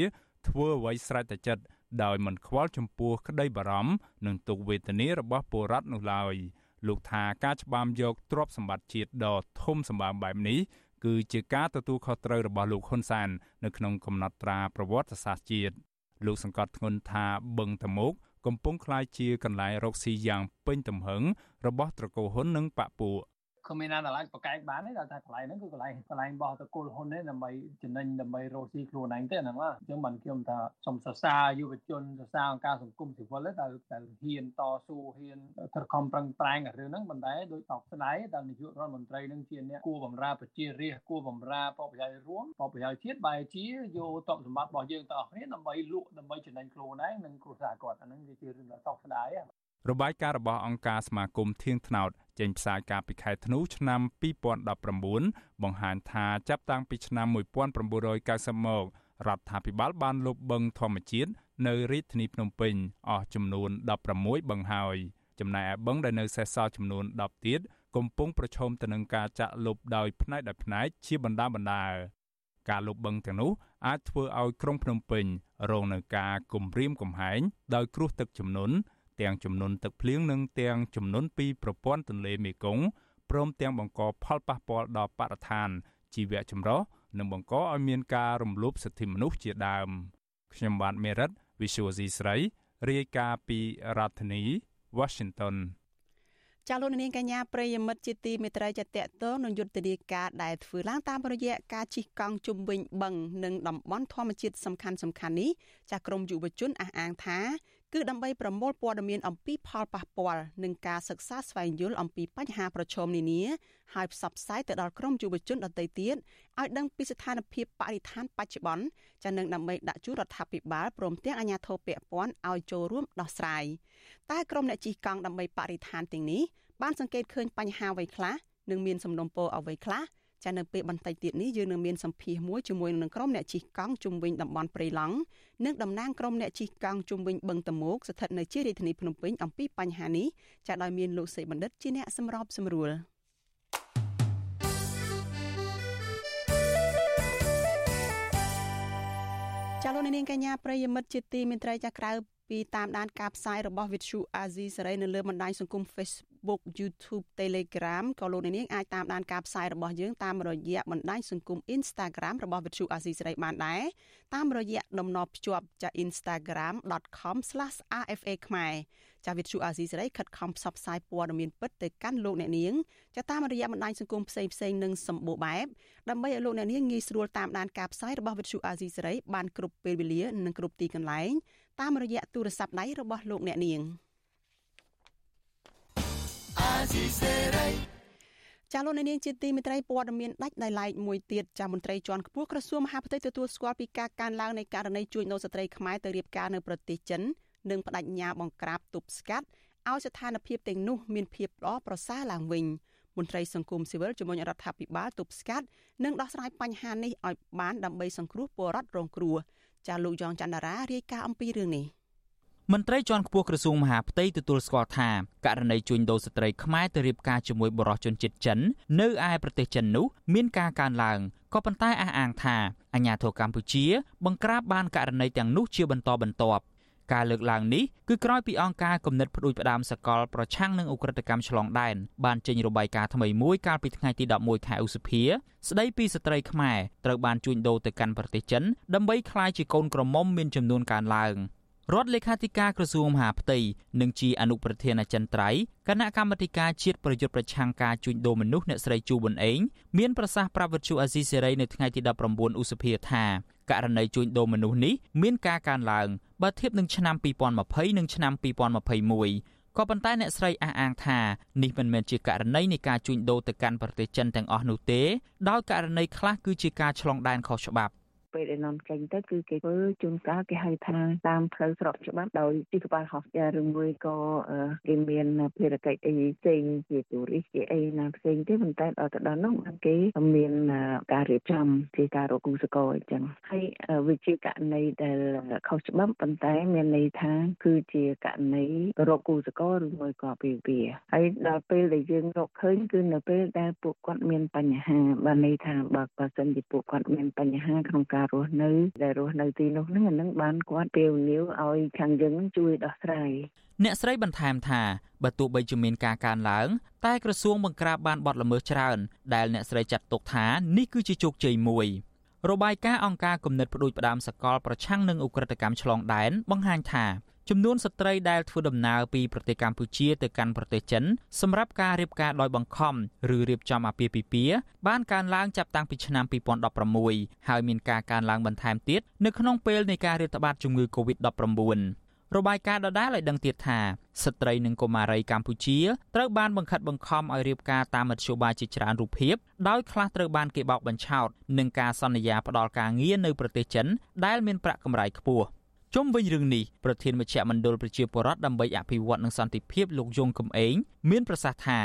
ធ្វើអ្វីស្រេចតែចិត្តដោយមិនខ្វល់ចំពោះក្តីបារម្ភនិងទុក្ខវេទនារបស់ពលរដ្ឋនោះឡើយលោកថាការច្បាមយកទ្រព្យសម្បត្តិជាតិដ៏ធំសម្បើមបែបនេះគឺជាការទទួលខុសត្រូវរបស់លោកហ៊ុនសាននៅក្នុងកំណត់ត្រាប្រវត្តិសាស្ត្រជាតិលោកសង្កត់ធ្ងន់ថាបឹងតមោកកំពុងក្លាយជាកន្លែងរកស៊ីយ៉ាងពេញទំហឹងរបស់ត្រកូលហ៊ុននិងបពពួក គ្មានណាដែលអាចប្រកែកបានទេដល់ថាកន្លែងហ្នឹងគឺកន្លែងកន្លែងរបស់តកូលហ៊ុនទេដើម្បីចំណេញដើម្បីរកស៊ីខ្លួនឯងទេហ្នឹងអញ្ចឹងបានខ្ញុំថាសូមសរសើរយុវជនសរសើរអង្គការសង្គមស៊ីវិលដែលដែលហ៊ានតស៊ូហ៊ានខិតខំប្រឹងប្រែងរឿងហ្នឹងប៉ុន្តែដោយតបស្ដាយដែលនាយករដ្ឋមន្ត្រីនឹងជាអ្នកគួរបម្រើប្រជារាស្ត្រគួរបម្រើបព្វជ័យរួមបព្វជ័យជាតិបែរជាយកតបសម្បត្តិរបស់យើងទាំងអស់គ្នាដើម្បីលក់ដើម្បីចំណេញខ្លួនឯងនិងគ្រួសារគាត់អាហ្នឹងវាជារឿងដ៏សោកស្ដាយ របាយការណ៍របស់អង្គការសមាគមធៀងថ្នោតចេញផ្សាយកាលពីខែធ្នូឆ្នាំ2019បង្ហាញថាចាប់តាំងពីឆ្នាំ1990មករដ្ឋាភិបាលបានលុបបឹងធម្មជាតិនៅរាជធានីភ្នំពេញអស់ចំនួន16បឹងហើយចំណែកឯបឹងដែលនៅសេសសល់ចំនួន10ទៀតកំពុងប្រឈមទៅនឹងការចាក់លុបដោយផ្នែកដោយផ្នែកជាបណ្ដាបណ្ដាការលុបបឹងទាំងនោះអាចធ្វើឲ្យក្រុងភ្នំពេញរងនឹងការគំរាមកំហែងដោយគ្រោះទឹកជំនន់ ទាំងចំនួនទឹកភ្លៀងនិងទាំងចំនួនពីប្រព័ន្ធទន្លេមេគង្គព្រមទាំងបង្កផលប៉ះពាល់ដល់បរិស្ថានជីវៈចម្រុះនិងបង្កឲ្យមានការរំលោភសិទ្ធិមនុស្សជាដើមខ្ញុំបាទមេរិត Visual C ស្រីរាយការណ៍ពីរដ្ឋធានី Washington ចាលោកនាងកញ្ញាប្រិយមិត្តជាទីមេត្រីចតៈតងនឹងយុទ្ធនាការដែលធ្វើឡើងតាមរយៈការជិះកង់ជុំវិញបឹងនិងតំបន់ធម្មជាតិសំខាន់សំខាន់នេះចាក្រមយុវជនអះអាងថា គឺដើម្បីប្រមូលព័ត៌មានអំពីផលប៉ះពាល់និងការសិក្សាស្វែងយល់អំពីបញ្ហាប្រឈមនានាហើយផ្សព្វផ្សាយទៅដល់ក្រុមយុវជនដទៃទៀតឲ្យដឹងពីស្ថានភាពបរិស្ថានបច្ចុប្បន្នចានឹងដើម្បីដាក់ជួររដ្ឋាភិបាលព្រមទាំងអាជ្ញាធរពាក់ព័ន្ធឲ្យចូលរួមដោះស្រាយតែក្រុមអ្នកជិះកង់ដើម្បីបរិស្ថានទាំងនេះបានសង្កេតឃើញបញ្ហាអ្វីខ្លះនិងមានសំណុំពរអ្វីខ្លះ ចានៅពេលបន្តិចទៀតនេះយើងនឹងមានសម្ភាសមួយជាមួយនឹងក្រុមអ្នកជិះកង់ជុំវិញតំបន់ព្រៃឡង់និងតំណាងក្រុមអ្នកជិះកង់ជុំវិញបឹងតមោកស្ថិតនៅជារាជធានីភ្នំពេញអំពីបញ្ហានេះចាដោយមានលោកសេបណ្ឌិតជាអ្នកសម្របសម្រួលចាលោកនាងកញ្ញាប្រិយមិត្តជាទីមេត្រីចាក្រៅ ពីតាមដានការផ្សាយរបស់ Vithu Azizi សេរីនៅលើបណ្ដាញសង្គម Facebook YouTube Telegram ក៏លោកអ្នកនាងអាចតាមដានការផ្សាយរបស់យើងតាមរយៈបណ្ដាញសង្គម Instagram របស់ Vithu Azizi សេរីបានដែរតាមរយៈតំណភ្ជាប់ចា instagram.com/rfa ខ្មែរចាវិទ្យុអាស៊ីសេរីខិតខំផ្សព្វផ្សាយព័ត៌មានពិតទៅកាន់លោកអ្នកនាងចាតាមរយៈបណ្ដាញសង្គមផ្សេងផ្សេងនិងសម្បូរបែបដើម្បីឲ្យលោកអ្នកនាងងាយស្រួលតាមដានការផ្សាយរបស់វិទ្យុអាស៊ីសេរីបានគ្រប់ពេលវេលានិងគ្រប់ទីកន្លែង តាមរយៈទូរស័ព្ទដៃរបស់លោកអ្នកនាងអាស៊ីសេរីចាលោកនាងជាទីមេត្រីព័ត៌មានដាច់ដោយឡែកមួយទៀតចាមន្ត្រីជាន់ខ្ពស់ក្រសួងមហាផ្ទៃទទួលស្គាល់ពីការកើនឡើងនៃករណីជួញដូរស្ត្រីខ្មែរទៅរៀបការនៅប្រទេសចិននិងបដិញ្ញាបង្ក្រាបទប់ស្កាត់ឲ្យស្ថានភាពទាំងនោះមានភាពល្អប្រសើរឡើងវិញមន្ត្រីសង្គមស៊ីវិលជំរុញរដ្ឋាភិបាលទប់ស្កាត់និងដោះស្រាយបញ្ហានេះឲ្យបានដើម្បីសង្គ្រោះពលរដ្ឋរងគ្រោះ ចាលោកយ៉ងច័ន្ទរារាយការណ៍អំពីរឿងនេះមន្ត្រីជាន់ខ្ពស់ក្រសួងមហាផ្ទៃទទួលស្គាល់ថាករណីជួញដូរស្ត្រីខ្មែរទៅរៀបការជាមួយបរិសុជនជាតិចិននៅឯប្រទេសចិននោះមានការកើនឡើងក៏ប៉ុន្តែអះអាងថាអាញាធរកម្ពុជាបង្ក្រាបបានករណីទាំងនោះជាបន្តបន្ទាប់ ការលើកឡើងនេះគឺក្រោយពីអង្គការគំនិតផ្ដួចផ្ដើមសកលប្រឆាំងនឹងអ ுக ្រិតកម្មឆ្លងដែនបានចេញរបាយការណ៍ថ្មីមួយកាលពីថ្ងៃទី11ខែឧសភាស្ដីពីស្ត្រីខ្មែរត្រូវបានជួញដូរទៅកាន់ប្រទេសចិនដើម្បីក្លាយជាកូនក្រមុំមានចំនួនកើនឡើងរដ្ឋលេខាធិការក្រសួងមហាផ្ទៃនិងជាអនុប្រធានអចិន្ត្រៃយ៍គណៈកម្មាធិការជាតិប្រយុទ្ធប្រឆាំងការជួញដូរមនុស្សអ្នកស្រីជូប៊ុនអេងមានប្រសាសន៍ប្រាប់វិទ្យុអាស៊ីសេរីនៅថ្ងៃទី19ឧសភាថា ករណីជួញដូរមនុស្សនេះមានការកើនឡើងបើធៀបនឹងឆ្នាំ2020និងឆ្នាំ2021ក៏ប៉ុន្តែអ្នកស្រីអះអាងថានេះមិនមែនជាករណីនៃការជួញដូរទៅកាន់ប្រទេសចិនទាំងអស់នោះទេដោយករណីខ្លះគឺជាការឆ្លងដែនខុសច្បាប់ ពេលដែលនាំចេញទៅគឺគេធ្វើជួនកាលគេហៅថាតាមផ្លូវស្របច្បាប់ដោយទីក្បាលហោះយ៉ាឬមួយក៏គេមានភារកិច្ចអីផ្សេងជាទូរិសជាអីណាផ្សេងទេប៉ុន្តែដល់ទៅដល់នោះបានគេមានការរៀបចំជាការរកគូសកលអញ្ចឹងហើយវាជាករណីដែលខុសច្បាប់ប៉ុន្តែមានន័យថាគឺជាករណីរកគូសកលឬមួយក៏ពីវាហើយដល់ពេលដែលយើងរកឃើញគឺនៅពេលដែលពួកគាត់មានបញ្ហាបានន័យថាបើបើសិនជាពួកគាត់មានបញ្ហាក្នុងការរស់នៅដែលរស់នៅទីនោះហ្នឹងអានឹងបានគាត់ពេលវេលាឲ្យខាងយើងនឹងជួយដោះស្រាយអ្នកស្រីបន្ថែមថាបើទោះបីជាមានការកើនឡើង តែក្រសួងបង្ក្រាបបានបទល្មើសច្រើនដែលអ្នកស្រីចាត់ទុកថានេះគឺជាជោគជ័យមួយរបាយការណ៍អង្គការគំនិតផ្ដួចផ្ដើមសកលប្រឆាំងនឹងឧក្រិដ្ឋកម្មឆ្លងដែនបង្ហាញថា ចំនួនស្ត្រីដែលធ្វើដំណើរពីប្រទេសកម្ពុជាទៅកាន់ប្រទេសចិនសម្រាប់ការរៀបការដោយបង្ខំឬរៀបចំអាពាហ៍ពិពាហ៍បានកើនឡើងចាប់តាំងពីឆ្នាំ2016ហើយមានការកើនឡើងបន្ថែមទៀតនៅក្នុងពេលនៃការរាតត្បាតជំងឺ Covid-19 របាយការណ៍ដដែលឲ្យដឹងទៀតថាស្ត្រីនិងកុមារីកម្ពុជាត្រូវបានបង្ខិតបង្ខំឲ្យរៀបការតាមមធ្យោបាយជាច្រើនរូបភាពដោយខ្លះត្រូវបានគេបោកបញ្ឆោតនឹងការសន្យាផ្ដល់ការងារនៅប្រទេសចិនដែលមានប្រាក់កម្រៃខ្ពស់ ជុំវិញរឿងនេះប្រធានមជ្ឈមណ្ឌលប្រជាពលរដ្ឋដើម្បីអភិវឌ្ឍនិងសន្តិភាពលោកយងកំឯងមានប្រសាសន៍ថា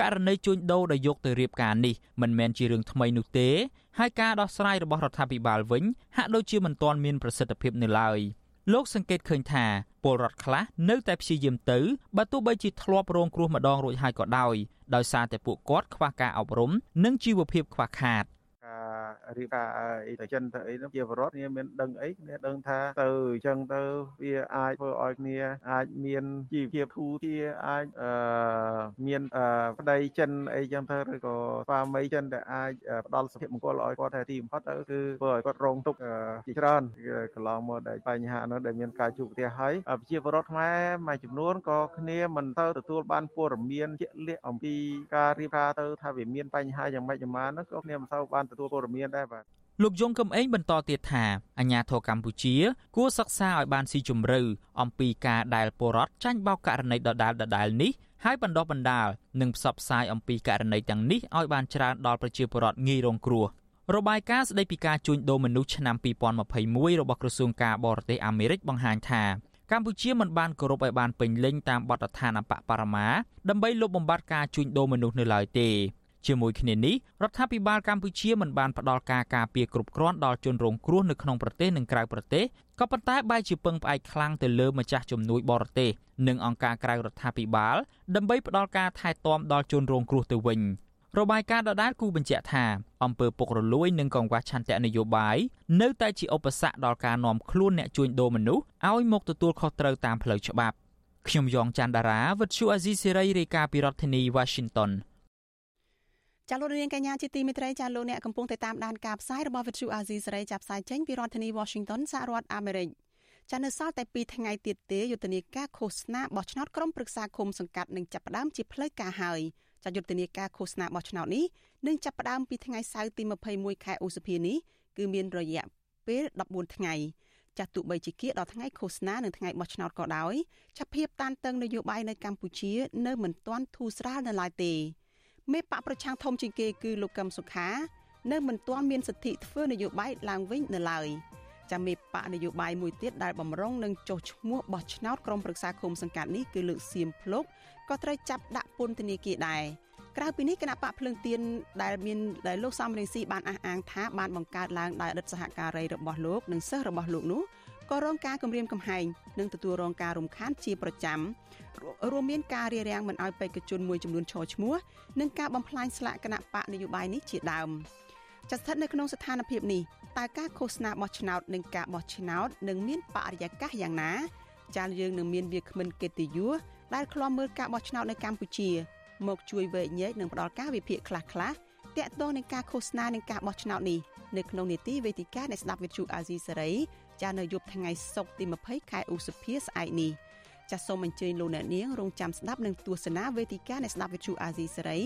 ករណីជួញដូរដែលយកទៅរៀបការនេះមិនមែនជារឿងថ្មីនោះទេហើយការដោះស្រាយរបស់រដ្ឋាភិបាលវិញហាក់ដូចជាមិនទាន់មានប្រសិទ្ធភាពនៅឡើយលោកសង្កេតឃើញថាពលរដ្ឋខ្លះនៅតែព្យាយាមទៅបើទោះបីជាធ្លាប់រងគ្រោះម្ដងរួចហើយក៏ដោយដោយសារតែពួកគាត់ខ្វះការអប់រំនិងជីវភាពខ្វះខាត រៀបការអីទៅចិនទៅអីនោះជាបរដ្ឋគ្នាមានដឹងអីគ្នាដឹងថាទៅអញ្ចឹងទៅវាអាចធ្វើឲ្យគ្នាអាចមានជីវភាពធូរធារអាចអឺមានប្តីចិនអីចឹងទៅឬក៏ស្វាមីចិនដែលអាចផ្ដល់សុភមង្គលឲ្យគាត់តែទីបំផុតទៅគឺធ្វើឲ្យគាត់រងទុក្ខជាច្រើនកន្លងមកដែលបញ្ហានោះដែលមានការជួបប្រទះហើយប្រជាពលរដ្ឋខ្មែរមួយចំនួនក៏គ្នាមិនទៅទទួលបានព័ត៌មានជាក់លាក់អំពីការរៀបការទៅថាវាមានបញ្ហាយ៉ាងម៉េចយ៉ាងម៉ានោះក៏គ្នាមិនសូវបានទទួលព័ត៌មានដែរបាទលោកយងកំឯងបន្តទៀតថាអាញាធរកម្ពុជា គួរសិក្សាឲ្យបានស៊ីជម្រៅអំពីការដែលពលរដ្ឋចាញ់បោកករណីដដាលដដាលនេះហើយបណ្ដោះបណ្ដាលនិងផ្សព្វផ្សាយអំពីករណីទាំងនេះឲ្យបានច្រើនដល់ប្រជាពលរដ្ឋងាយរងគ្រោះរបាយការណ៍ស្តីពីការជួញដូរមនុស្សឆ្នាំ2021របស់ក្រសួងការបរទេសអាមេរិកបង្ហាញថាកម្ពុជាមិនបានគោរពឲ្យបានពេញលេញតាមបទដ្ឋានអបបរមាដើម្បីលុបបំបាត់ការជួញដូរមនុស្សនៅឡើយទេ ជាមួយគ្នានេះរដ្ឋាភិបាលកម្ពុជាមិនបានផ្ដល់ការការពារគ្រប់គ្រាន់ដល់ជនរងគ្រោះនៅក្នុងប្រទេសនិងក្រៅប្រទេសក៏ប៉ុន្តែបែរជាពឹងផ្អែកខ្លាំងទៅលើម្ចាស់ជំនួយបរទេសនិងអង្គការក្រៅរដ្ឋាភិបាលដើម្បីផ្ដល់ការថែទាំដល់ជនរងគ្រោះទៅវិញរបាយការណ៍ដដែលគូបញ្ជាក់ថាអំពើពុករលួយនិងកង្វះឆន្ទៈនយោបាយនៅតែជាឧបសគ្គដល់ការនាំខ្លួនអ្នកជួញដូរមនុស្សឲ្យមកទទួលខុសត្រូវតាមផ្លូវច្បាប់ខ្ញុំយ៉ងច័ន្ទដារាវិទ្យុអាស៊ីសេរីរាយការណ៍ពីរដ្ឋធានី Washington ចាលោកនាងកញ្ញាជាទីមេត្រីចាលោកអ្នកកំពុងតែតាមដានការផ្សាយរបស់វិទ្យុអាស៊ីសេរីចាប់ផ្សាយចេញពីរដ្ឋធានី Washington សហរដ្ឋអាមេរិកចានៅសល់តែ2ថ្ងៃទៀតទេយុទ្ធនាការឃោសនាបោះឆ្នោតក្រុមប្រឹក្សាគុំសង្កាត់នឹងចាប់ផ្ដើមជាផ្លូវការហើយចាយុទ្ធនាការឃោសនាបោះឆ្នោតនេះនឹងចាប់ផ្ដើមពីថ្ងៃសៅរ៍ទី21ខែឧសភានេះគឺមានរយៈពេល14ថ្ងៃចាស់ទោះបីជាគៀកដល់ថ្ងៃឃោសនានិងថ្ងៃបោះឆ្នោតក៏ដោយចាប់ភាពតានតឹងនយោបាយនៅកម្ពុជា នៅមិនទាន់ធូរស្រាលនៅឡើយទេ មេបកប្រឆាំងធំជាងគេគឺលោកកឹមសុខា នៅមិនទាន់មានសិទ្ធិធ្វើនយោបាយឡើងវិញនៅឡើយចាំមេបកនយោបាយមួយទៀតដែលបំរុងនឹងចុះឈ្មោះបោះឆ្នោតក្រុមប្រឹក្សាគុំសង្កាត់នេះគឺលោកសៀមភ្លុកក៏ត្រូវចាប់ដាក់ពន្ធនាគារដែរក្រៅពីនេះគណៈបកភ្លើងទៀនដែលមានដែលលោកសំរងស៊ីបានអះអាងថាបានបង្កើតឡើងដោយអតីតសហការីរបស់លោកនិងសិស្សរបស់លោកនោះ ក៏រងការគំរាមកំហែងនិងទទួលរងការរំខានជាប្រចាំរួមមានការរារាំងមិនឲ្យបេក្ខជនមួយចំនួនឈរឈ្មោះនិងការបំផ្លាញស្លាកគណៈបកនយោបាយនេះជាដើមចាស្ថិតនៅក្នុងស្ថានភាពនេះតើការឃោសនាបោះឆ្នោតនិងការបោះឆ្នោតនឹងមានបរិយាកាសយ៉ាងណាចាលយើងនឹងមានវាគ្មិនកិត្តិយសដែលឃ្លាំមើលការបោះឆ្នោតនៅកម្ពុជា មកជួយវែកញែកនិងផ្ដល់ការវិភាគខ្លះៗតាក់ទងនឹងការឃោសនានិងការបោះឆ្នោតនេះនៅក្នុងនីតិវេទិកានៃស្ដាប់វិទ្យុអាស៊ីសេរី ចានៅយប់ថ្ងៃសុក្រទី20ខែឧសភាស្អែកនេះចាសសូមអញ្ជើញលោកអ្នកនាងរងចាំស្ដាប់និងទស្សនាវេទិកានៃស្ដាប់វិទ្យុអាស៊ីសេរី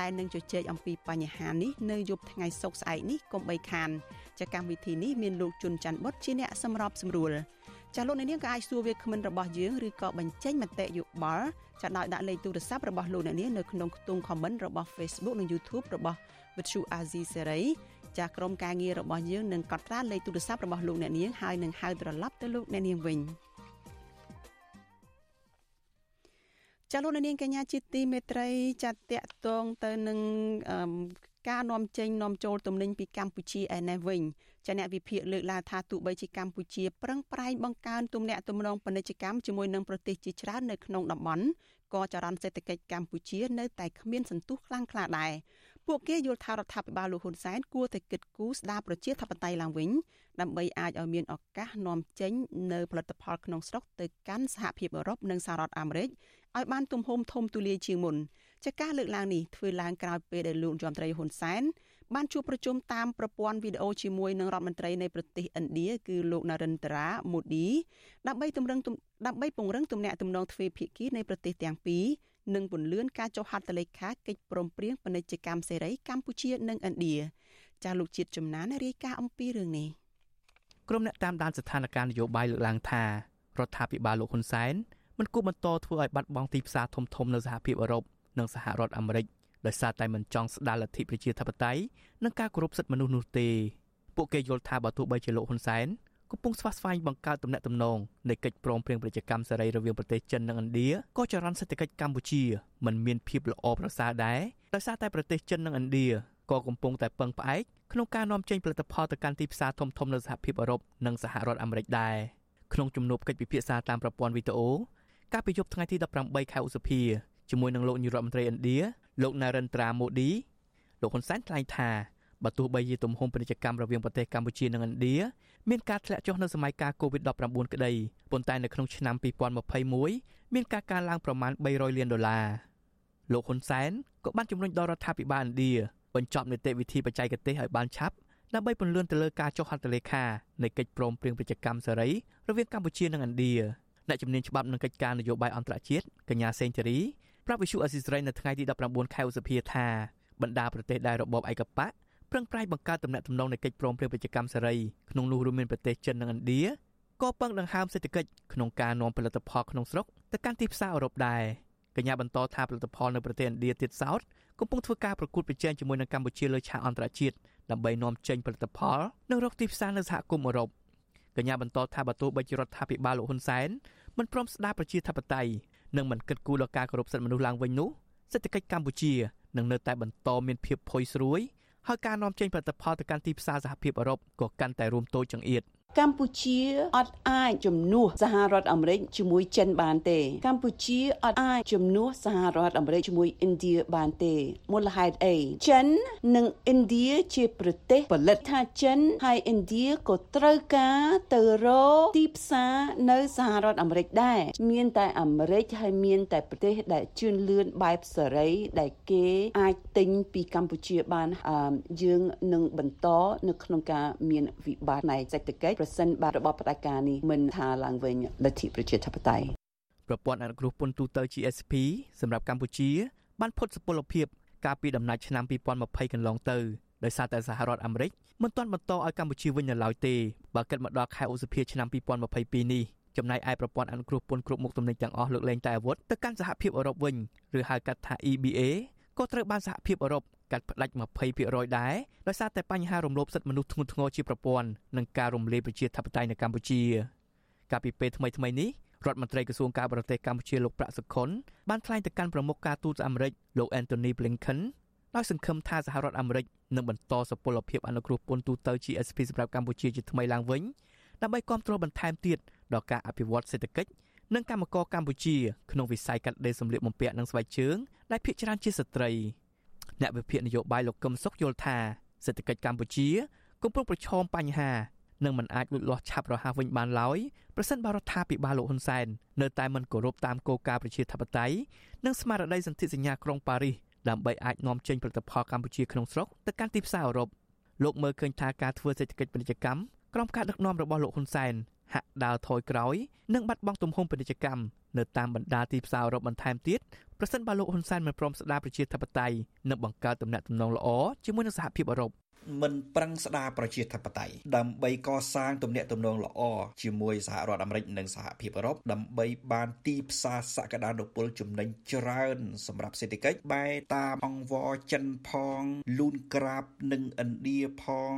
ដែលនឹងជជែកអំពីបញ្ហានេះនៅយប់ថ្ងៃសុក្រស្អែកនេះកុំបីខានចាកម្មវិធីនេះមានលោកជុនច័ន្ទបុតជាអ្នកសម្របសម្រួលចាលោកអ្នកនាងក៏អាចសួរវាគ្មិនរបស់យើងឬក៏បញ្ចេញមតិយោបល់ចាដោយដាក់លេខទូរស័ព្ទរបស់លោកអ្នកនាងនៅក្នុងខ្ទង់ comment របស់ Facebook និង YouTube របស់ Vuthu Azizi Serai ចាក្រុមការងាររបស់យើងនឹងកត់ត្រាលេខទូរស័ព្ទរបស់លោកអ្នកនាងហើយនឹងហៅត្រឡប់ទៅលោកអ្នកនាងវិញចាលោកនាងកញ្ញាជាទីមេត្រីចាតកតងទៅនឹងការនាំចេញនាំចូលទំនិញពីកម្ពុជាឯនេះវិញចាអ្នកវិភាគលើកឡើងថាទោះបីជាកម្ពុជាប្រឹងប្រែងបង្កើនទំនាក់ទំនងពាណិជ្ជកម្មជាមួយនឹងប្រទេសជាច្រើននៅក្នុងតំបន់ក៏ចរន្តសេដ្ឋកិច្ចកម្ពុជានៅតែគ្មានសន្ទុះខ្លាំងក្លាដែរ ពួកគេយល់ថារដ្ឋាភិបាលលោកហ៊ុនសែនគួរតែគិតគូរស្ដារប្រជាធិបតេយ្យឡើងវិញដើម្បីអាចឲ្យមានឱកាសនាំចេញនៅផលិតផលក្នុងស្រុកទៅកាន់សហភាពអឺរ៉ុបនិងសហរដ្ឋអាមេរិកឲ្យបានទំហំធំទូលាយជាងមុនចាការលើកឡើងនេះធ្វើឡើងក្រោយពេលដែលលោកយមត្រីហ៊ុនសែនបានជួបប្រជុំតាមប្រព័ន្ធវីដេអូជាមួយនឹងរដ្ឋមន្ត្រីនៃប្រទេសឥណ្ឌាគឺលោក Narendra Modi ដើម្បីទម្រឹងដើម្បីពង្រឹងទំនាក់ទំនងទ្វេភាគីនៃប្រទេសទាំងពីរ និងពន្លឿនការចុះហត្ថលេខាកិច្ចព្រមព្រៀងពាណិជ្ជកម្មសេរីកម្ពុជានិងឥណ្ឌាចាលោកជាតិចំណានរាយការណ៍អំពីរឿងនេះក្រុមអ្នកតាមដានស្ថានភាពនយោបាយលើកឡើងថារដ្ឋាភិបាលលោកហ៊ុនសែនមិនគួរបន្តធ្វើឲ្យបាត់បង់ទីផ្សារធំធំនៅសហភាពអឺរ៉ុបនិងសហរដ្ឋអាមេរិកដោយសារតែមិនចង់ស្ដារលទ្ធិប្រជាធិបតេយ្យនិងការគោរពសិទ្ធិមនុស្សនោះទេពួកគេយល់ថាបើទោះបីជាលោកហ៊ុនសែន កំពុងស្វាស្វែងបង្កើតទំនាក់ទំនងនៃកិច្ចព្រមព្រៀងពាណិជ្ជកម្មសេរីរវាងប្រទេសចិននិងឥណ្ឌាក៏ចរន្តសេដ្ឋកិច្ចកម្ពុជាមិនមានភាពល្អប្រសើរដែរដោយសារតែប្រទេសចិននិងឥណ្ឌាក៏កំពុងតែពឹងផ្អែកក្នុងការនាំចេញផលិតផលទៅកាន់ទីផ្សារធំៗនៅសហភាពអឺរ៉ុបនិងសហរដ្ឋអាមេរិកដែរក្នុងជំនួបកិច្ចពិភាក្សាតាមប្រព័ន្ធវីដេអូកាលពីយប់ថ្ងៃទី18ខែឧសភាជាមួយនឹងលោកនាយរដ្ឋមន្ត្រីឥណ្ឌាលោក Narendra Modi លោកហ៊ុនសែនថ្លែងថាបើទោះបីជាទំហំពាណិជ្ជកម្មរវាងប្រទេសកម្ពុជានិងឥណ្ឌា មានការធ្លាក់ចុះនៅសម័យកាល COVID-19 ក្តីប៉ុន្តែនៅក្នុងឆ្នាំ2021មានការកើនឡើងប្រមាណ300លានដុល្លារលោកហ៊ុនសែនក៏បានជំរុញដល់រដ្ឋាភិបាលឥណ្ឌាបញ្ចប់នីតិវិធីបច្ចេកទេសឲ្យបានឆាប់ដើម្បីពន្លឿនទៅលើការចុះហត្ថលេខានៃកិច្ចព្រមព្រៀងពាណិជ្ជកម្មសេរីរវាងកម្ពុជានិងឥណ្ឌាអ្នកជំនាញច្បាប់និងកិច្ចការនយោបាយអន្តរជាតិកញ្ញាសេងធារីប្រាប់វិសុអេស៊ីសរ៉ៃនៅថ្ងៃទី19ខែឧសភាថាបណ្ដាប្រទេសដែលរបបឯកបក ប្រឹងប្រែងបង្កើតទំនាក់ទំនងនៃកិច្ចព្រមព្រៀងពាណិជ្ជកម្មសេរីក្នុងនោះរួមមានប្រទេសចិននិងឥណ្ឌាក៏ពឹងដង្ហើមសេដ្ឋកិច្ចក្នុងការនាំផលិតផលក្នុងស្រុកទៅកាន់ទីផ្សារអឺរ៉ុបដែរកញ្ញាបន្តថាផលិតផលនៅប្រទេសឥណ្ឌាទៀតសោតកំពុងធ្វើការប្រកួតប្រជែងជាមួយនឹងកម្ពុជាលើឆាកអន្តរជាតិដើម្បីនាំចេញផលិតផលនិងរកទីផ្សារនៅសហគមន៍អឺរ៉ុបកញ្ញាបន្តថាបើទោះបីជារដ្ឋាភិបាលលោកហ៊ុនសែនមិនព្រមស្ដារប្រជាធិបតេយ្យនិងមិនគិតគូរដល់ការគោរពសិទ្ធិមនុស្សឡើងវិញនោះសេដ្ឋកិច្ចកម្ពុជានឹងនៅតែបន្តមានភាពផុយស្រួយ ហើយការនាំចេញផលិតផលទៅកាន់ទីផ្សារសហភាពអឺរ៉ុបក៏កាន់តែរួមតូចចង្អៀត។ កម្ពុជាអត់អាចជំនួសសហរដ្ឋអាមេរិកជាមួយចិនបានទេ កម្ពុជាអត់អាចជំនួសសហរដ្ឋអាមេរិកជាមួយឥណ្ឌាបានទេមូលហេតុអីចិននិងឥណ្ឌាជាប្រទេសផលិតថាចិនហើយឥណ្ឌាក៏ត្រូវការទៅរកទីផ្សារនៅសហរដ្ឋអាមេរិកដែរមានតែអាមេរិកហើយមានតែប្រទេសដែលជឿនលឿនបែបសេរីដែលគេអាចទិញពីកម្ពុជាបានយើងនឹងបន្តនៅក្នុងការមានវិបត្តិផ្នែកសេដ្ឋកិច្ចប្រសិនបើរបបផ្ដាច់ការនេះមិនថាឡើងវិញលទ្ធិប្រជាធិបតេយ្យប្រព័ន្ធអនុគ្រោះពន្ធទូទៅ GSP សម្រាប់កម្ពុជា បានផុតសុពលភាពកាលពីដំណាច់ឆ្នាំ2020កន្លងទៅដោយសារតែសហរដ្ឋអាមេរិកមិនទាន់បន្តឲ្យកម្ពុជាវិញនៅឡើយទេបើគិតមកដល់ខែឧសភាឆ្នាំ2022នេះចំណែកឯប្រព័ន្ធអនុគ្រោះពន្ធគ្រប់មុខទំនិញទាំងអស់លើកលែងតែអាវុធទៅកាន់សហភាពអឺរ៉ុបវិញឬហៅកាត់ថា EBA ក៏ត្រូវបានសហភាពអឺរ៉ុប កាត់ផ្តាច់20%ដែរដោយសារតែបញ្ហារំលោភសិទ្ធិមនុស្សធ្ងន់ធ្ងរជាប្រព័ន្ធនិងការរំលាយប្រជាធិបតេយ្យនៅកម្ពុជាកាលពីពេលថ្មីៗនេះរដ្ឋមន្ត្រីក្រសួងការបរទេសកម្ពុជាលោកប្រាក់សុខុនបានថ្លែងទៅកាន់ប្រមុខការទូតអាមេរិកលោក Anthony Blinken ដោយសង្ឃឹមថាសហរដ្ឋអាមេរិកនឹងបន្តសុពលភាពអនុគ្រោះពន្ធទូទៅ GSP សម្រាប់កម្ពុជាជាថ្មីឡើងវិញដើម្បីគ្រប់គ្រងបន្ថែមទៀតដល់ការអភិវឌ្ឍសេដ្ឋកិច្ចនិងកម្មករកម្ពុជាក្នុងវិស័យកាត់ដេរសម្លៀកបំពាក់និងស្បែកជើងដែលភាគច្រើនជាស្ត្រី។ អ្នកវិភាគនយោបាយលោកកឹមសុខយល់ថាសេដ្ឋកិច្ចកម្ពុជាកំពុងប្រឈមបញ្ហានឹងមិនអាចលូតលាស់ឆាប់រហ័សវិញបានឡើយប្រសិនបើរដ្ឋាភិបាលលោកហ៊ុនសែននៅតែមិនគោរពតាមគោលការណ៍ប្រជាធិបតេយ្យនិងស្មារតីសន្ធិសញ្ញាក្រុងប៉ារីសដើម្បីអាចនាំចេញផលិតផលកម្ពុជាក្នុងស្រុកទៅកាន់ទីផ្សារអឺរ៉ុបលោកមើលឃើញថាការធ្វើសេដ្ឋកិច្ចពាណិជ្ជកម្មក្រោមការដឹកនាំរបស់លោកហ៊ុនសែនហាក់ដើរថយក្រោយនិងបាត់បង់ទំហំពាណិជ្ជកម្ម នៅតាមបណ្ដាទីផ្សារអឺរ៉ុបបន្ថែមទៀតប្រសិនបើលោកហ៊ុនសែនមិនព្រមស្ដារប្រជាធិបតេយ្យនិងបង្កើតទំនាក់ទំនងល្អជាមួយនឹងសហភាពអឺរ៉ុប មិនប្រឹងស្ដារប្រជាធិបតេយ្យដើម្បីកសាងទំនាក់ទំនងល្អជាមួយសហរដ្ឋអាមេរិកនិងសហភាពអឺរ៉ុបដើម្បីបានទីផ្សារសក្តានុពលចំណេញច្រើនសម្រាប់សេដ្ឋកិច្ចបែតាមអង្វរចិនផងលូនក្រាបនិងឥណ្ឌាផង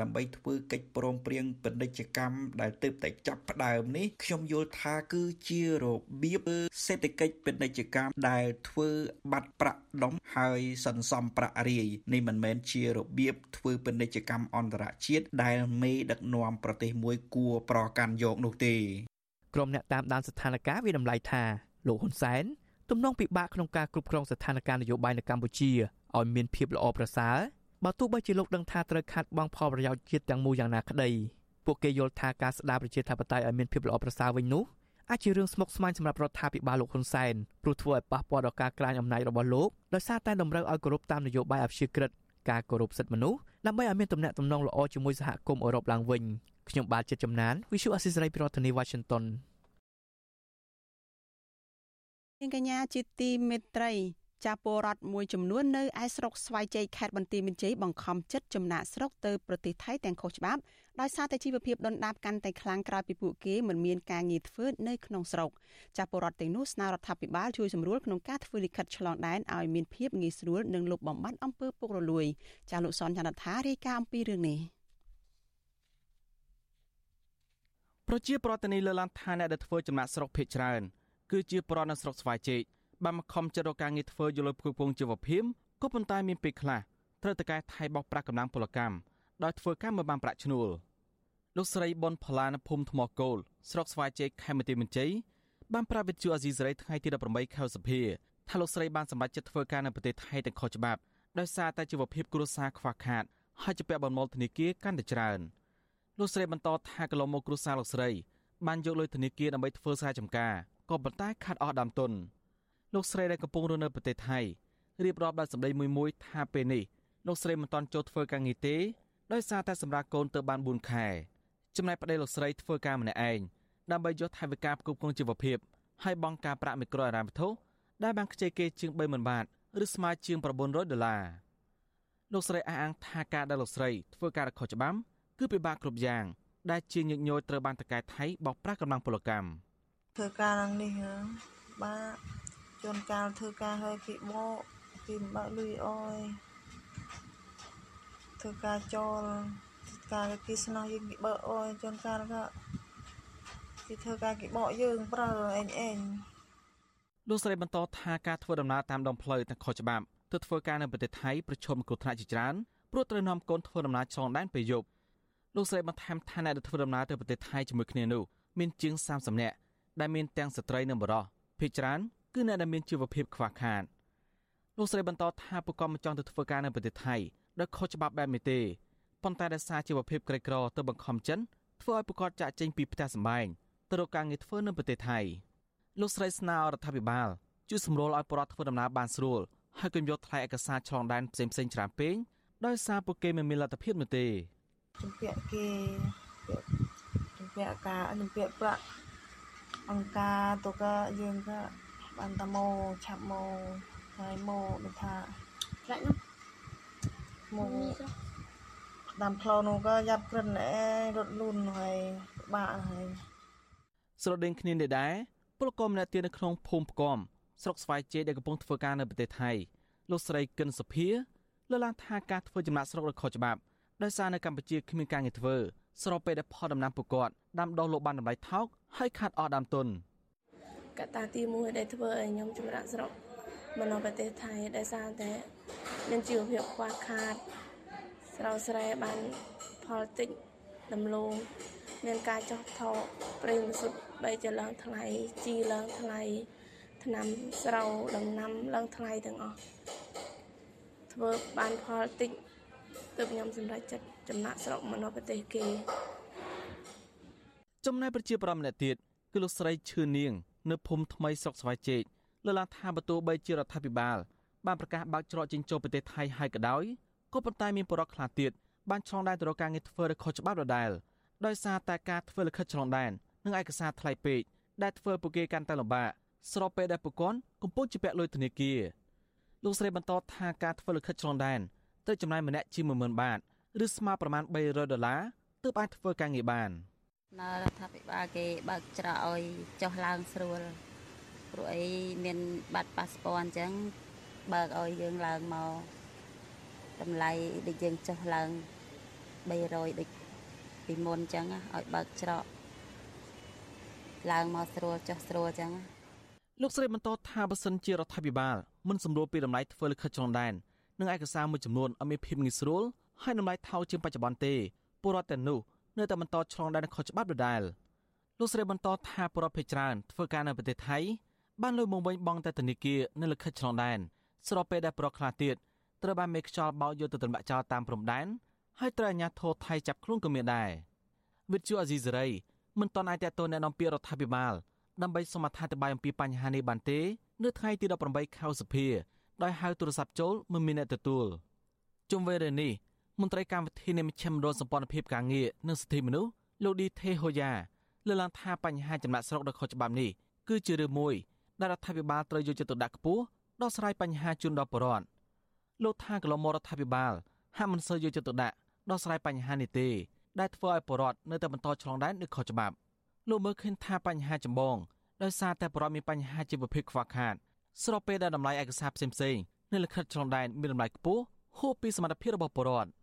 ដើម្បីធ្វើកិច្ចព្រមព្រៀងពាណិជ្ជកម្មដែលទើបតែចាប់ផ្ដើមនេះខ្ញុំយល់ថាគឺជារបៀបសេដ្ឋកិច្ចពាណិជ្ជកម្មដែលធ្វើបាត់ប្រាក់ដុំហើយសន្សំប្រាក់រាយនេះមិនមែនជារបៀបធ្វើធ្វើពាណិជ្ជកម្មអន្តរជាតិដែលមេដឹកនាំប្រទេសមួយគួរប្រកាន់យកនោះទេក្រុមអ្នកតាមដានស្ថានភាពវាតម្លៃថាលោកហ៊ុនសែនទំនងពិបាកក្នុងការគ្រប់គ្រងស្ថានភាពនយោបាយនៅកម្ពុជាឲ្យមានភាពល្អប្រសើរបើទោះបីជាលោកដឹងថាត្រូវខាត់បងផលប្រយោជន៍ជាតិទាំងមូលយ៉ាងណាក្តីពួកគេយល់ថាការស្ដារប្រជាធិបតេយ្យឲ្យមានភាពល្អប្រសើរវិញនោះអាចជារឿងស្មុគស្មាញសម្រាប់រដ្ឋាភិបាលលោកហ៊ុនសែនព្រោះធ្វើឲ្យប៉ះពាល់ដល់ការក្លាយអំណាចរបស់លោកដោយសារតែតម្រូវឲ្យគោរពតាមនយោបាយអព្យាក្រឹតការគោរពសិទ្ធិមនុស្ស ដើម្បីឲ្យមានទំនាក់ទំនងល្អជាមួយសហគមន៍អឺរ៉ុបឡើងវិញខ្ញុំបាទជាចំណាន Visual Assisray ប្រធានាទី Washington នាងកញ្ញាជាទីមេត្រី ចាពលរដ្ឋមួយចំនួននៅឯស្រុកស្វាយជ័យខេត្តបន្ទាយមានជ័យបង្ខំចិត្តចំណាក់ស្រុកទៅប្រទេសថៃទាំងខុសច្បាប់ដោយសារតែជីវភាពដុនដាបកាន់តែខ្លាំងក្រោយពីពួកគេមិនមានការងារធ្វើនៅក្នុងស្រុកចាពលរដ្ឋទាំងនោះស្នើរដ្ឋាភិបាលជួយសម្រួលក្នុងការធ្វើលិខិតឆ្លងដែនឲ្យមានភាពងាយស្រួលនិងលុបបំបាត់អំពើពុករលួយចាលោកសនចន្ទថារាយការណ៍អំពីរឿងនេះប្រជាប្រដ្ឋនីលើឡានឋានអ្នកដែលធ្វើចំណាក់ស្រុកភេកច្រើនគឺជាប្រដ្ឋនៅស្រុកស្វាយជែក បានមកខំចិត្តរកការងារធ្វើយល់ផ្គត់ផ្គង់ជីវភាពក៏ប៉ុន្តែមានពេលខ្លះត្រូវតកែថៃបោកប្រាស់កម្លាំងពលកម្មដោយធ្វើការមិនបានប្រាក់ឈ្នួលលោកស្រីប៊ុនផល្លានភូមិថ្មគោលស្រុកស្វាយជ័យខេមរៈមន្ជ័យបានប្រាប់វិទ្យុអាស៊ីសេរីថ្ងៃទី18ខែសីហាថាលោកស្រីបានសម្រេចចិត្តធ្វើការនៅប្រទេសថៃទាំងខុសច្បាប់ដោយសារតែជីវភាពគ្រួសារខ្វះខាតហើយជាពាក់បំណុលធនាគារកាន់តែច្រើនលោកស្រីបន្តថាកន្លងមកគ្រួសារលោកស្រីបានយកលុយធនាគារដើម្បីធ្វើស្រែចម្ការក៏ប៉ុន្តែខាត់អស់ដើមទុន លោកស្រីដែលកំពុងរស់នៅប្រទេសថៃរៀបរាប់ដោយសម្ដីមួយមួយថាពេលនេះលោកស្រីមិនទាន់ចូលធ្វើការងារទេដោយសារតែសម្រាប់កូនទៅបាន4ខែចំណែកប្តីលោកស្រីធ្វើការម្នាក់ឯងដើម្បីយកថវិកាផ្គប់គ្រងជីវភាពហើយបង់ការប្រាក់មីក្រូហិរញ្ញវត្ថុដែលបានខ្ចីគេជាង30000បាតឬស្មើជាង900ដុល្លារលោកស្រីអះអាងថាការដែលលោកស្រីធ្វើការខុសច្បាប់គឺពិបាកគ្រប់យ៉ាង ដែលជាញឹកញយត្រូវបានតកែថៃបោកប្រាស់កម្លាំងពលកម្មធ្វើការឡើងនេះបាទ ជួនកាលធ្វើការហើយគេបកគេមិនបើកលុយអយធ្វើការចោលការគេស្នោះយើងគេបើកអយជួនកាលក៏គេធ្វើការគេបកយើងប្រើអេងអេងលោកស្រីបន្តថាការធ្វើដំណើរតាមដងផ្លូវទាំងខុសច្បាប់ទៅធ្វើការនៅប្រទេសថៃប្រឈមគ្រោះថ្នាក់ជាច្រើនព្រោះត្រូវនាំកូនធ្វើដំណើរឆ្លងដែនពេលយប់លោកស្រីបន្ថែមថាអ្នកដែលធ្វើដំណើរទៅប្រទេសថៃជាមួយគ្នានោះមានជាង30នាក់ដែលមានទាំងស្ត្រីនិងបុរសភាគច្រើន គឺអ្នកដែលមានជីវភាពខ្វះខាតលោកស្រីបន្តថាពួកគាត់មិនចង់ទៅធ្វើការនៅប្រទេសថៃដោយខុសច្បាប់បែបនេះទេប៉ុន្តែដោយសារជីវភាពក្រីក្រទៅបង្ខំចិនធ្វើឲ្យពួកគាត់ចាក់ចេញពីផ្ទះសម្បែងទៅរកការងារធ្វើនៅប្រទេសថៃលោកស្រីស្នើរដ្ឋាភិបាលជួយសម្រួលឲ្យប្រជាពលរដ្ឋធ្វើដំណើរបានស្រួលហើយកុំយកថ្លៃឯកសារឆ្លងដែនផ្សេងៗច្រើនពេកដោយសារពួកគេមិនមានលទ្ធភាពនោះទេជំពាក់គេជំពាក់ការជំពាក់ប្រាក់អង្គការទៅក៏យើងក៏ បានតាម៉ូឆាប់ម៉ូហើយម៉ូដូចថាប្រាក់នោះម៉ូតាមផ្លូវនោះក៏យ៉ាប់ក្រិនអេរត់លូនហើយពិបាកហើយស្រដៀងគ្នានេះដែរពលករម្នាក់ទៀតនៅក្នុងភូមិផ្គំស្រុកស្វាយជ័យដែលកំពុងធ្វើការនៅប្រទេសថៃលោកស្រីកិនសុភាលើកឡើងថាការធ្វើចំណាក់ស្រុករបស់ខុសច្បាប់ដោយសារនៅកម្ពុជាគ្មានការងារធ្វើស្របពេលដែលផលដំណាំពួកគាត់ដាំដុះលោកបានតម្លៃថោកហើយខាត់អស់ដើមទុន កត្តាទី1ដែលធ្វើឲ្យខ្ញុំចម្រាក់ស្រុកមកនៅប្រទេសថៃដោយសារតែមានជីវភាពខ្វះខាត ស្រោស្រែបានផលតិចដំឡូងមានការចោះថោប្រេងវិសុទ្ធបីចឡើងថ្លៃជីឡើងថ្លៃថ្នាំស្រូវដំណាំឡើងថ្លៃទាំងអស់ធ្វើបានផលតិចទើបខ្ញុំសម្រេចចិត្តចំណាក់ស្រុកមកនៅប្រទេសគេចំណែកប្រជាប្រដ្ឋម្នាក់ទៀតគឺលោកស្រីឈឿននាង នៅភូមិថ្មីស្រុកស្វាយជែកលើកឡើងថាបើទោះបីជារដ្ឋាភិបាលបានប្រកាសបើកច្រកចេញចូលប្រទេសថៃហើយក៏ដោយក៏ប៉ុន្តែមានបរិបទខ្លះទៀតបានឆ្លងដែនទៅរកការងារធ្វើដោយខុសច្បាប់ដដែលដោយសារតែការធ្វើលិខិតឆ្លងដែននិងឯកសារថ្លៃពេកដែលធ្វើពួកគេកាន់តែលំបាកស្របពេលដែលពួកគាត់កំពុងជាពាក់លុយធនាគារលោកស្រីបន្តថាការធ្វើលិខិតឆ្លងដែនត្រូវចំណាយម្នាក់ជា10000បាតឬស្មើប្រមាណ300ដុល្លារទើបអាចធ្វើការងារបាន នៅរដ្ឋាភិបាលគេបើកច្រកឲ្យចុះឡើងស្រួលព្រោះអីមានបាត់ប៉ាសពតអញ្ចឹងបើកឲ្យយើងឡើងមកតម្លៃដូចយើងចុះឡើង300ដូចពីមុនអញ្ចឹងឲ្យបើកច្រកឡើងមកស្រួលចុះស្រួលអញ្ចឹងលោកស្រីបន្តថាបើសិនជារដ្ឋាភិបាលមិនសម្រួលពីតម្លៃធ្វើលិខិតឆ្លងដែននិងឯកសារមួយចំនួនឲ្យមានភាពងាយស្រួលហើយតម្លៃថោកជាងបច្ចុប្បន្នទេពលរដ្ឋទាំងនោះ នៅតែបន្តឆ្លងដែនខុសច្បាប់ដដែលលោកស្រីបន្តថាប្រពន្ធភេច្រើនធ្វើការនៅប្រទេសថៃបានលុយមកវិញបងតែធនាគារនៅលិខិតឆ្លងដែនស្របពេលដែលប្រពន្ធខ្លះទៀតត្រូវបានមេខ្យល់បោកយកទៅទម្លាក់ចោលតាមព្រំដែនហើយត្រូវអាជ្ញាធរថៃចាប់ខ្លួនក៏មានដែរវិទ្យុអាស៊ីសេរីមិនទាន់អាចតទៅណែនាំពីរដ្ឋាភិបាលដើម្បីសមត្ថតបាយអំពីបញ្ហានេះបានទេនៅថ្ងៃទី18ខែសីហាដោយហៅទូរស័ព្ទចូលមិនមានអ្នកទទួលជុំវិញរឿងនេះ មន្ត្រីកម្មវិធីនៃមជ្ឈមណ្ឌលសម្ព័ន្ធភាពការងារនិងសិទ្ធិមនុស្សលោកឌីថេហូយ៉ាលើកឡើងថាបញ្ហាចំណាក់ស្រុកដ៏ខុសច្បាប់នេះគឺជារឿងមួយដែលរដ្ឋាភិបាលត្រូវយកចិត្តទុកដាក់ខ្ពស់ដោះស្រាយបញ្ហាជូនដល់ប្រជាពលរដ្ឋលោកថាកន្លងមករដ្ឋាភិបាលហាក់មិនសូវយកចិត្តទុកដាក់ដោះស្រាយបញ្ហានេះទេដែលធ្វើឲ្យប្រជាពលរដ្ឋនៅតែបន្តឆ្លងដែននៅខុសច្បាប់លោកមើលឃើញថាបញ្ហាចម្បងដោយសារតែប្រជាពលរដ្ឋមានបញ្ហាជីវភាពខ្វះខាតស្របពេលដែលតម្លៃឯកសារផ្សេងៗនៅលិខិតឆ្លងដែនមានតម្លៃខ្ពស់ហួសពីសមត្ថភាពរបស់ប្រជាពលរដ្ឋកើត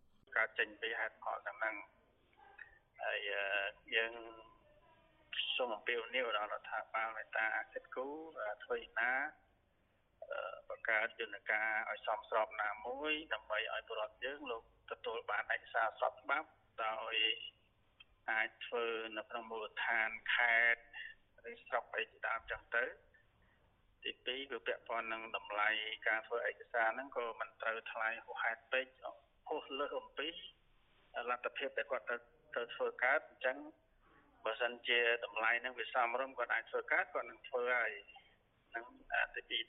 ចេញពីហេតុផលទាំងហ្នឹងហើយយើងសូមអំពាវនាវដល់រដ្ឋាភិបាលមេត្តាគិតគូរធ្វើយ៉ាងណាបង្កើតយន្តការឲ្យសមស្របណាមួយដើម្បីឲ្យប្រជាពលរដ្ឋយើងលោកទទួលបានឯកសារស្របច្បាប់ដោយអាចធ្វើនៅក្នុងមូលដ្ឋានខេត្តឬស្រុកអីជាដើមចឹងទៅទី2គឺពាក់ព័ន្ធនឹងតម្លៃការធ្វើឯកសារហ្នឹងក៏មិនត្រូវថ្លៃហួសហេតុពេក ហួសលើសអំពីលទ្ធភាពដែលគាត់ត្រូវត្រូវធ្វើកើតអញ្ចឹងបើសិនជាតម្លៃហ្នឹងវាសមរម្យគាត់អាចធ្វើកើតគាត់នឹងធ្វើហើយនឹងទី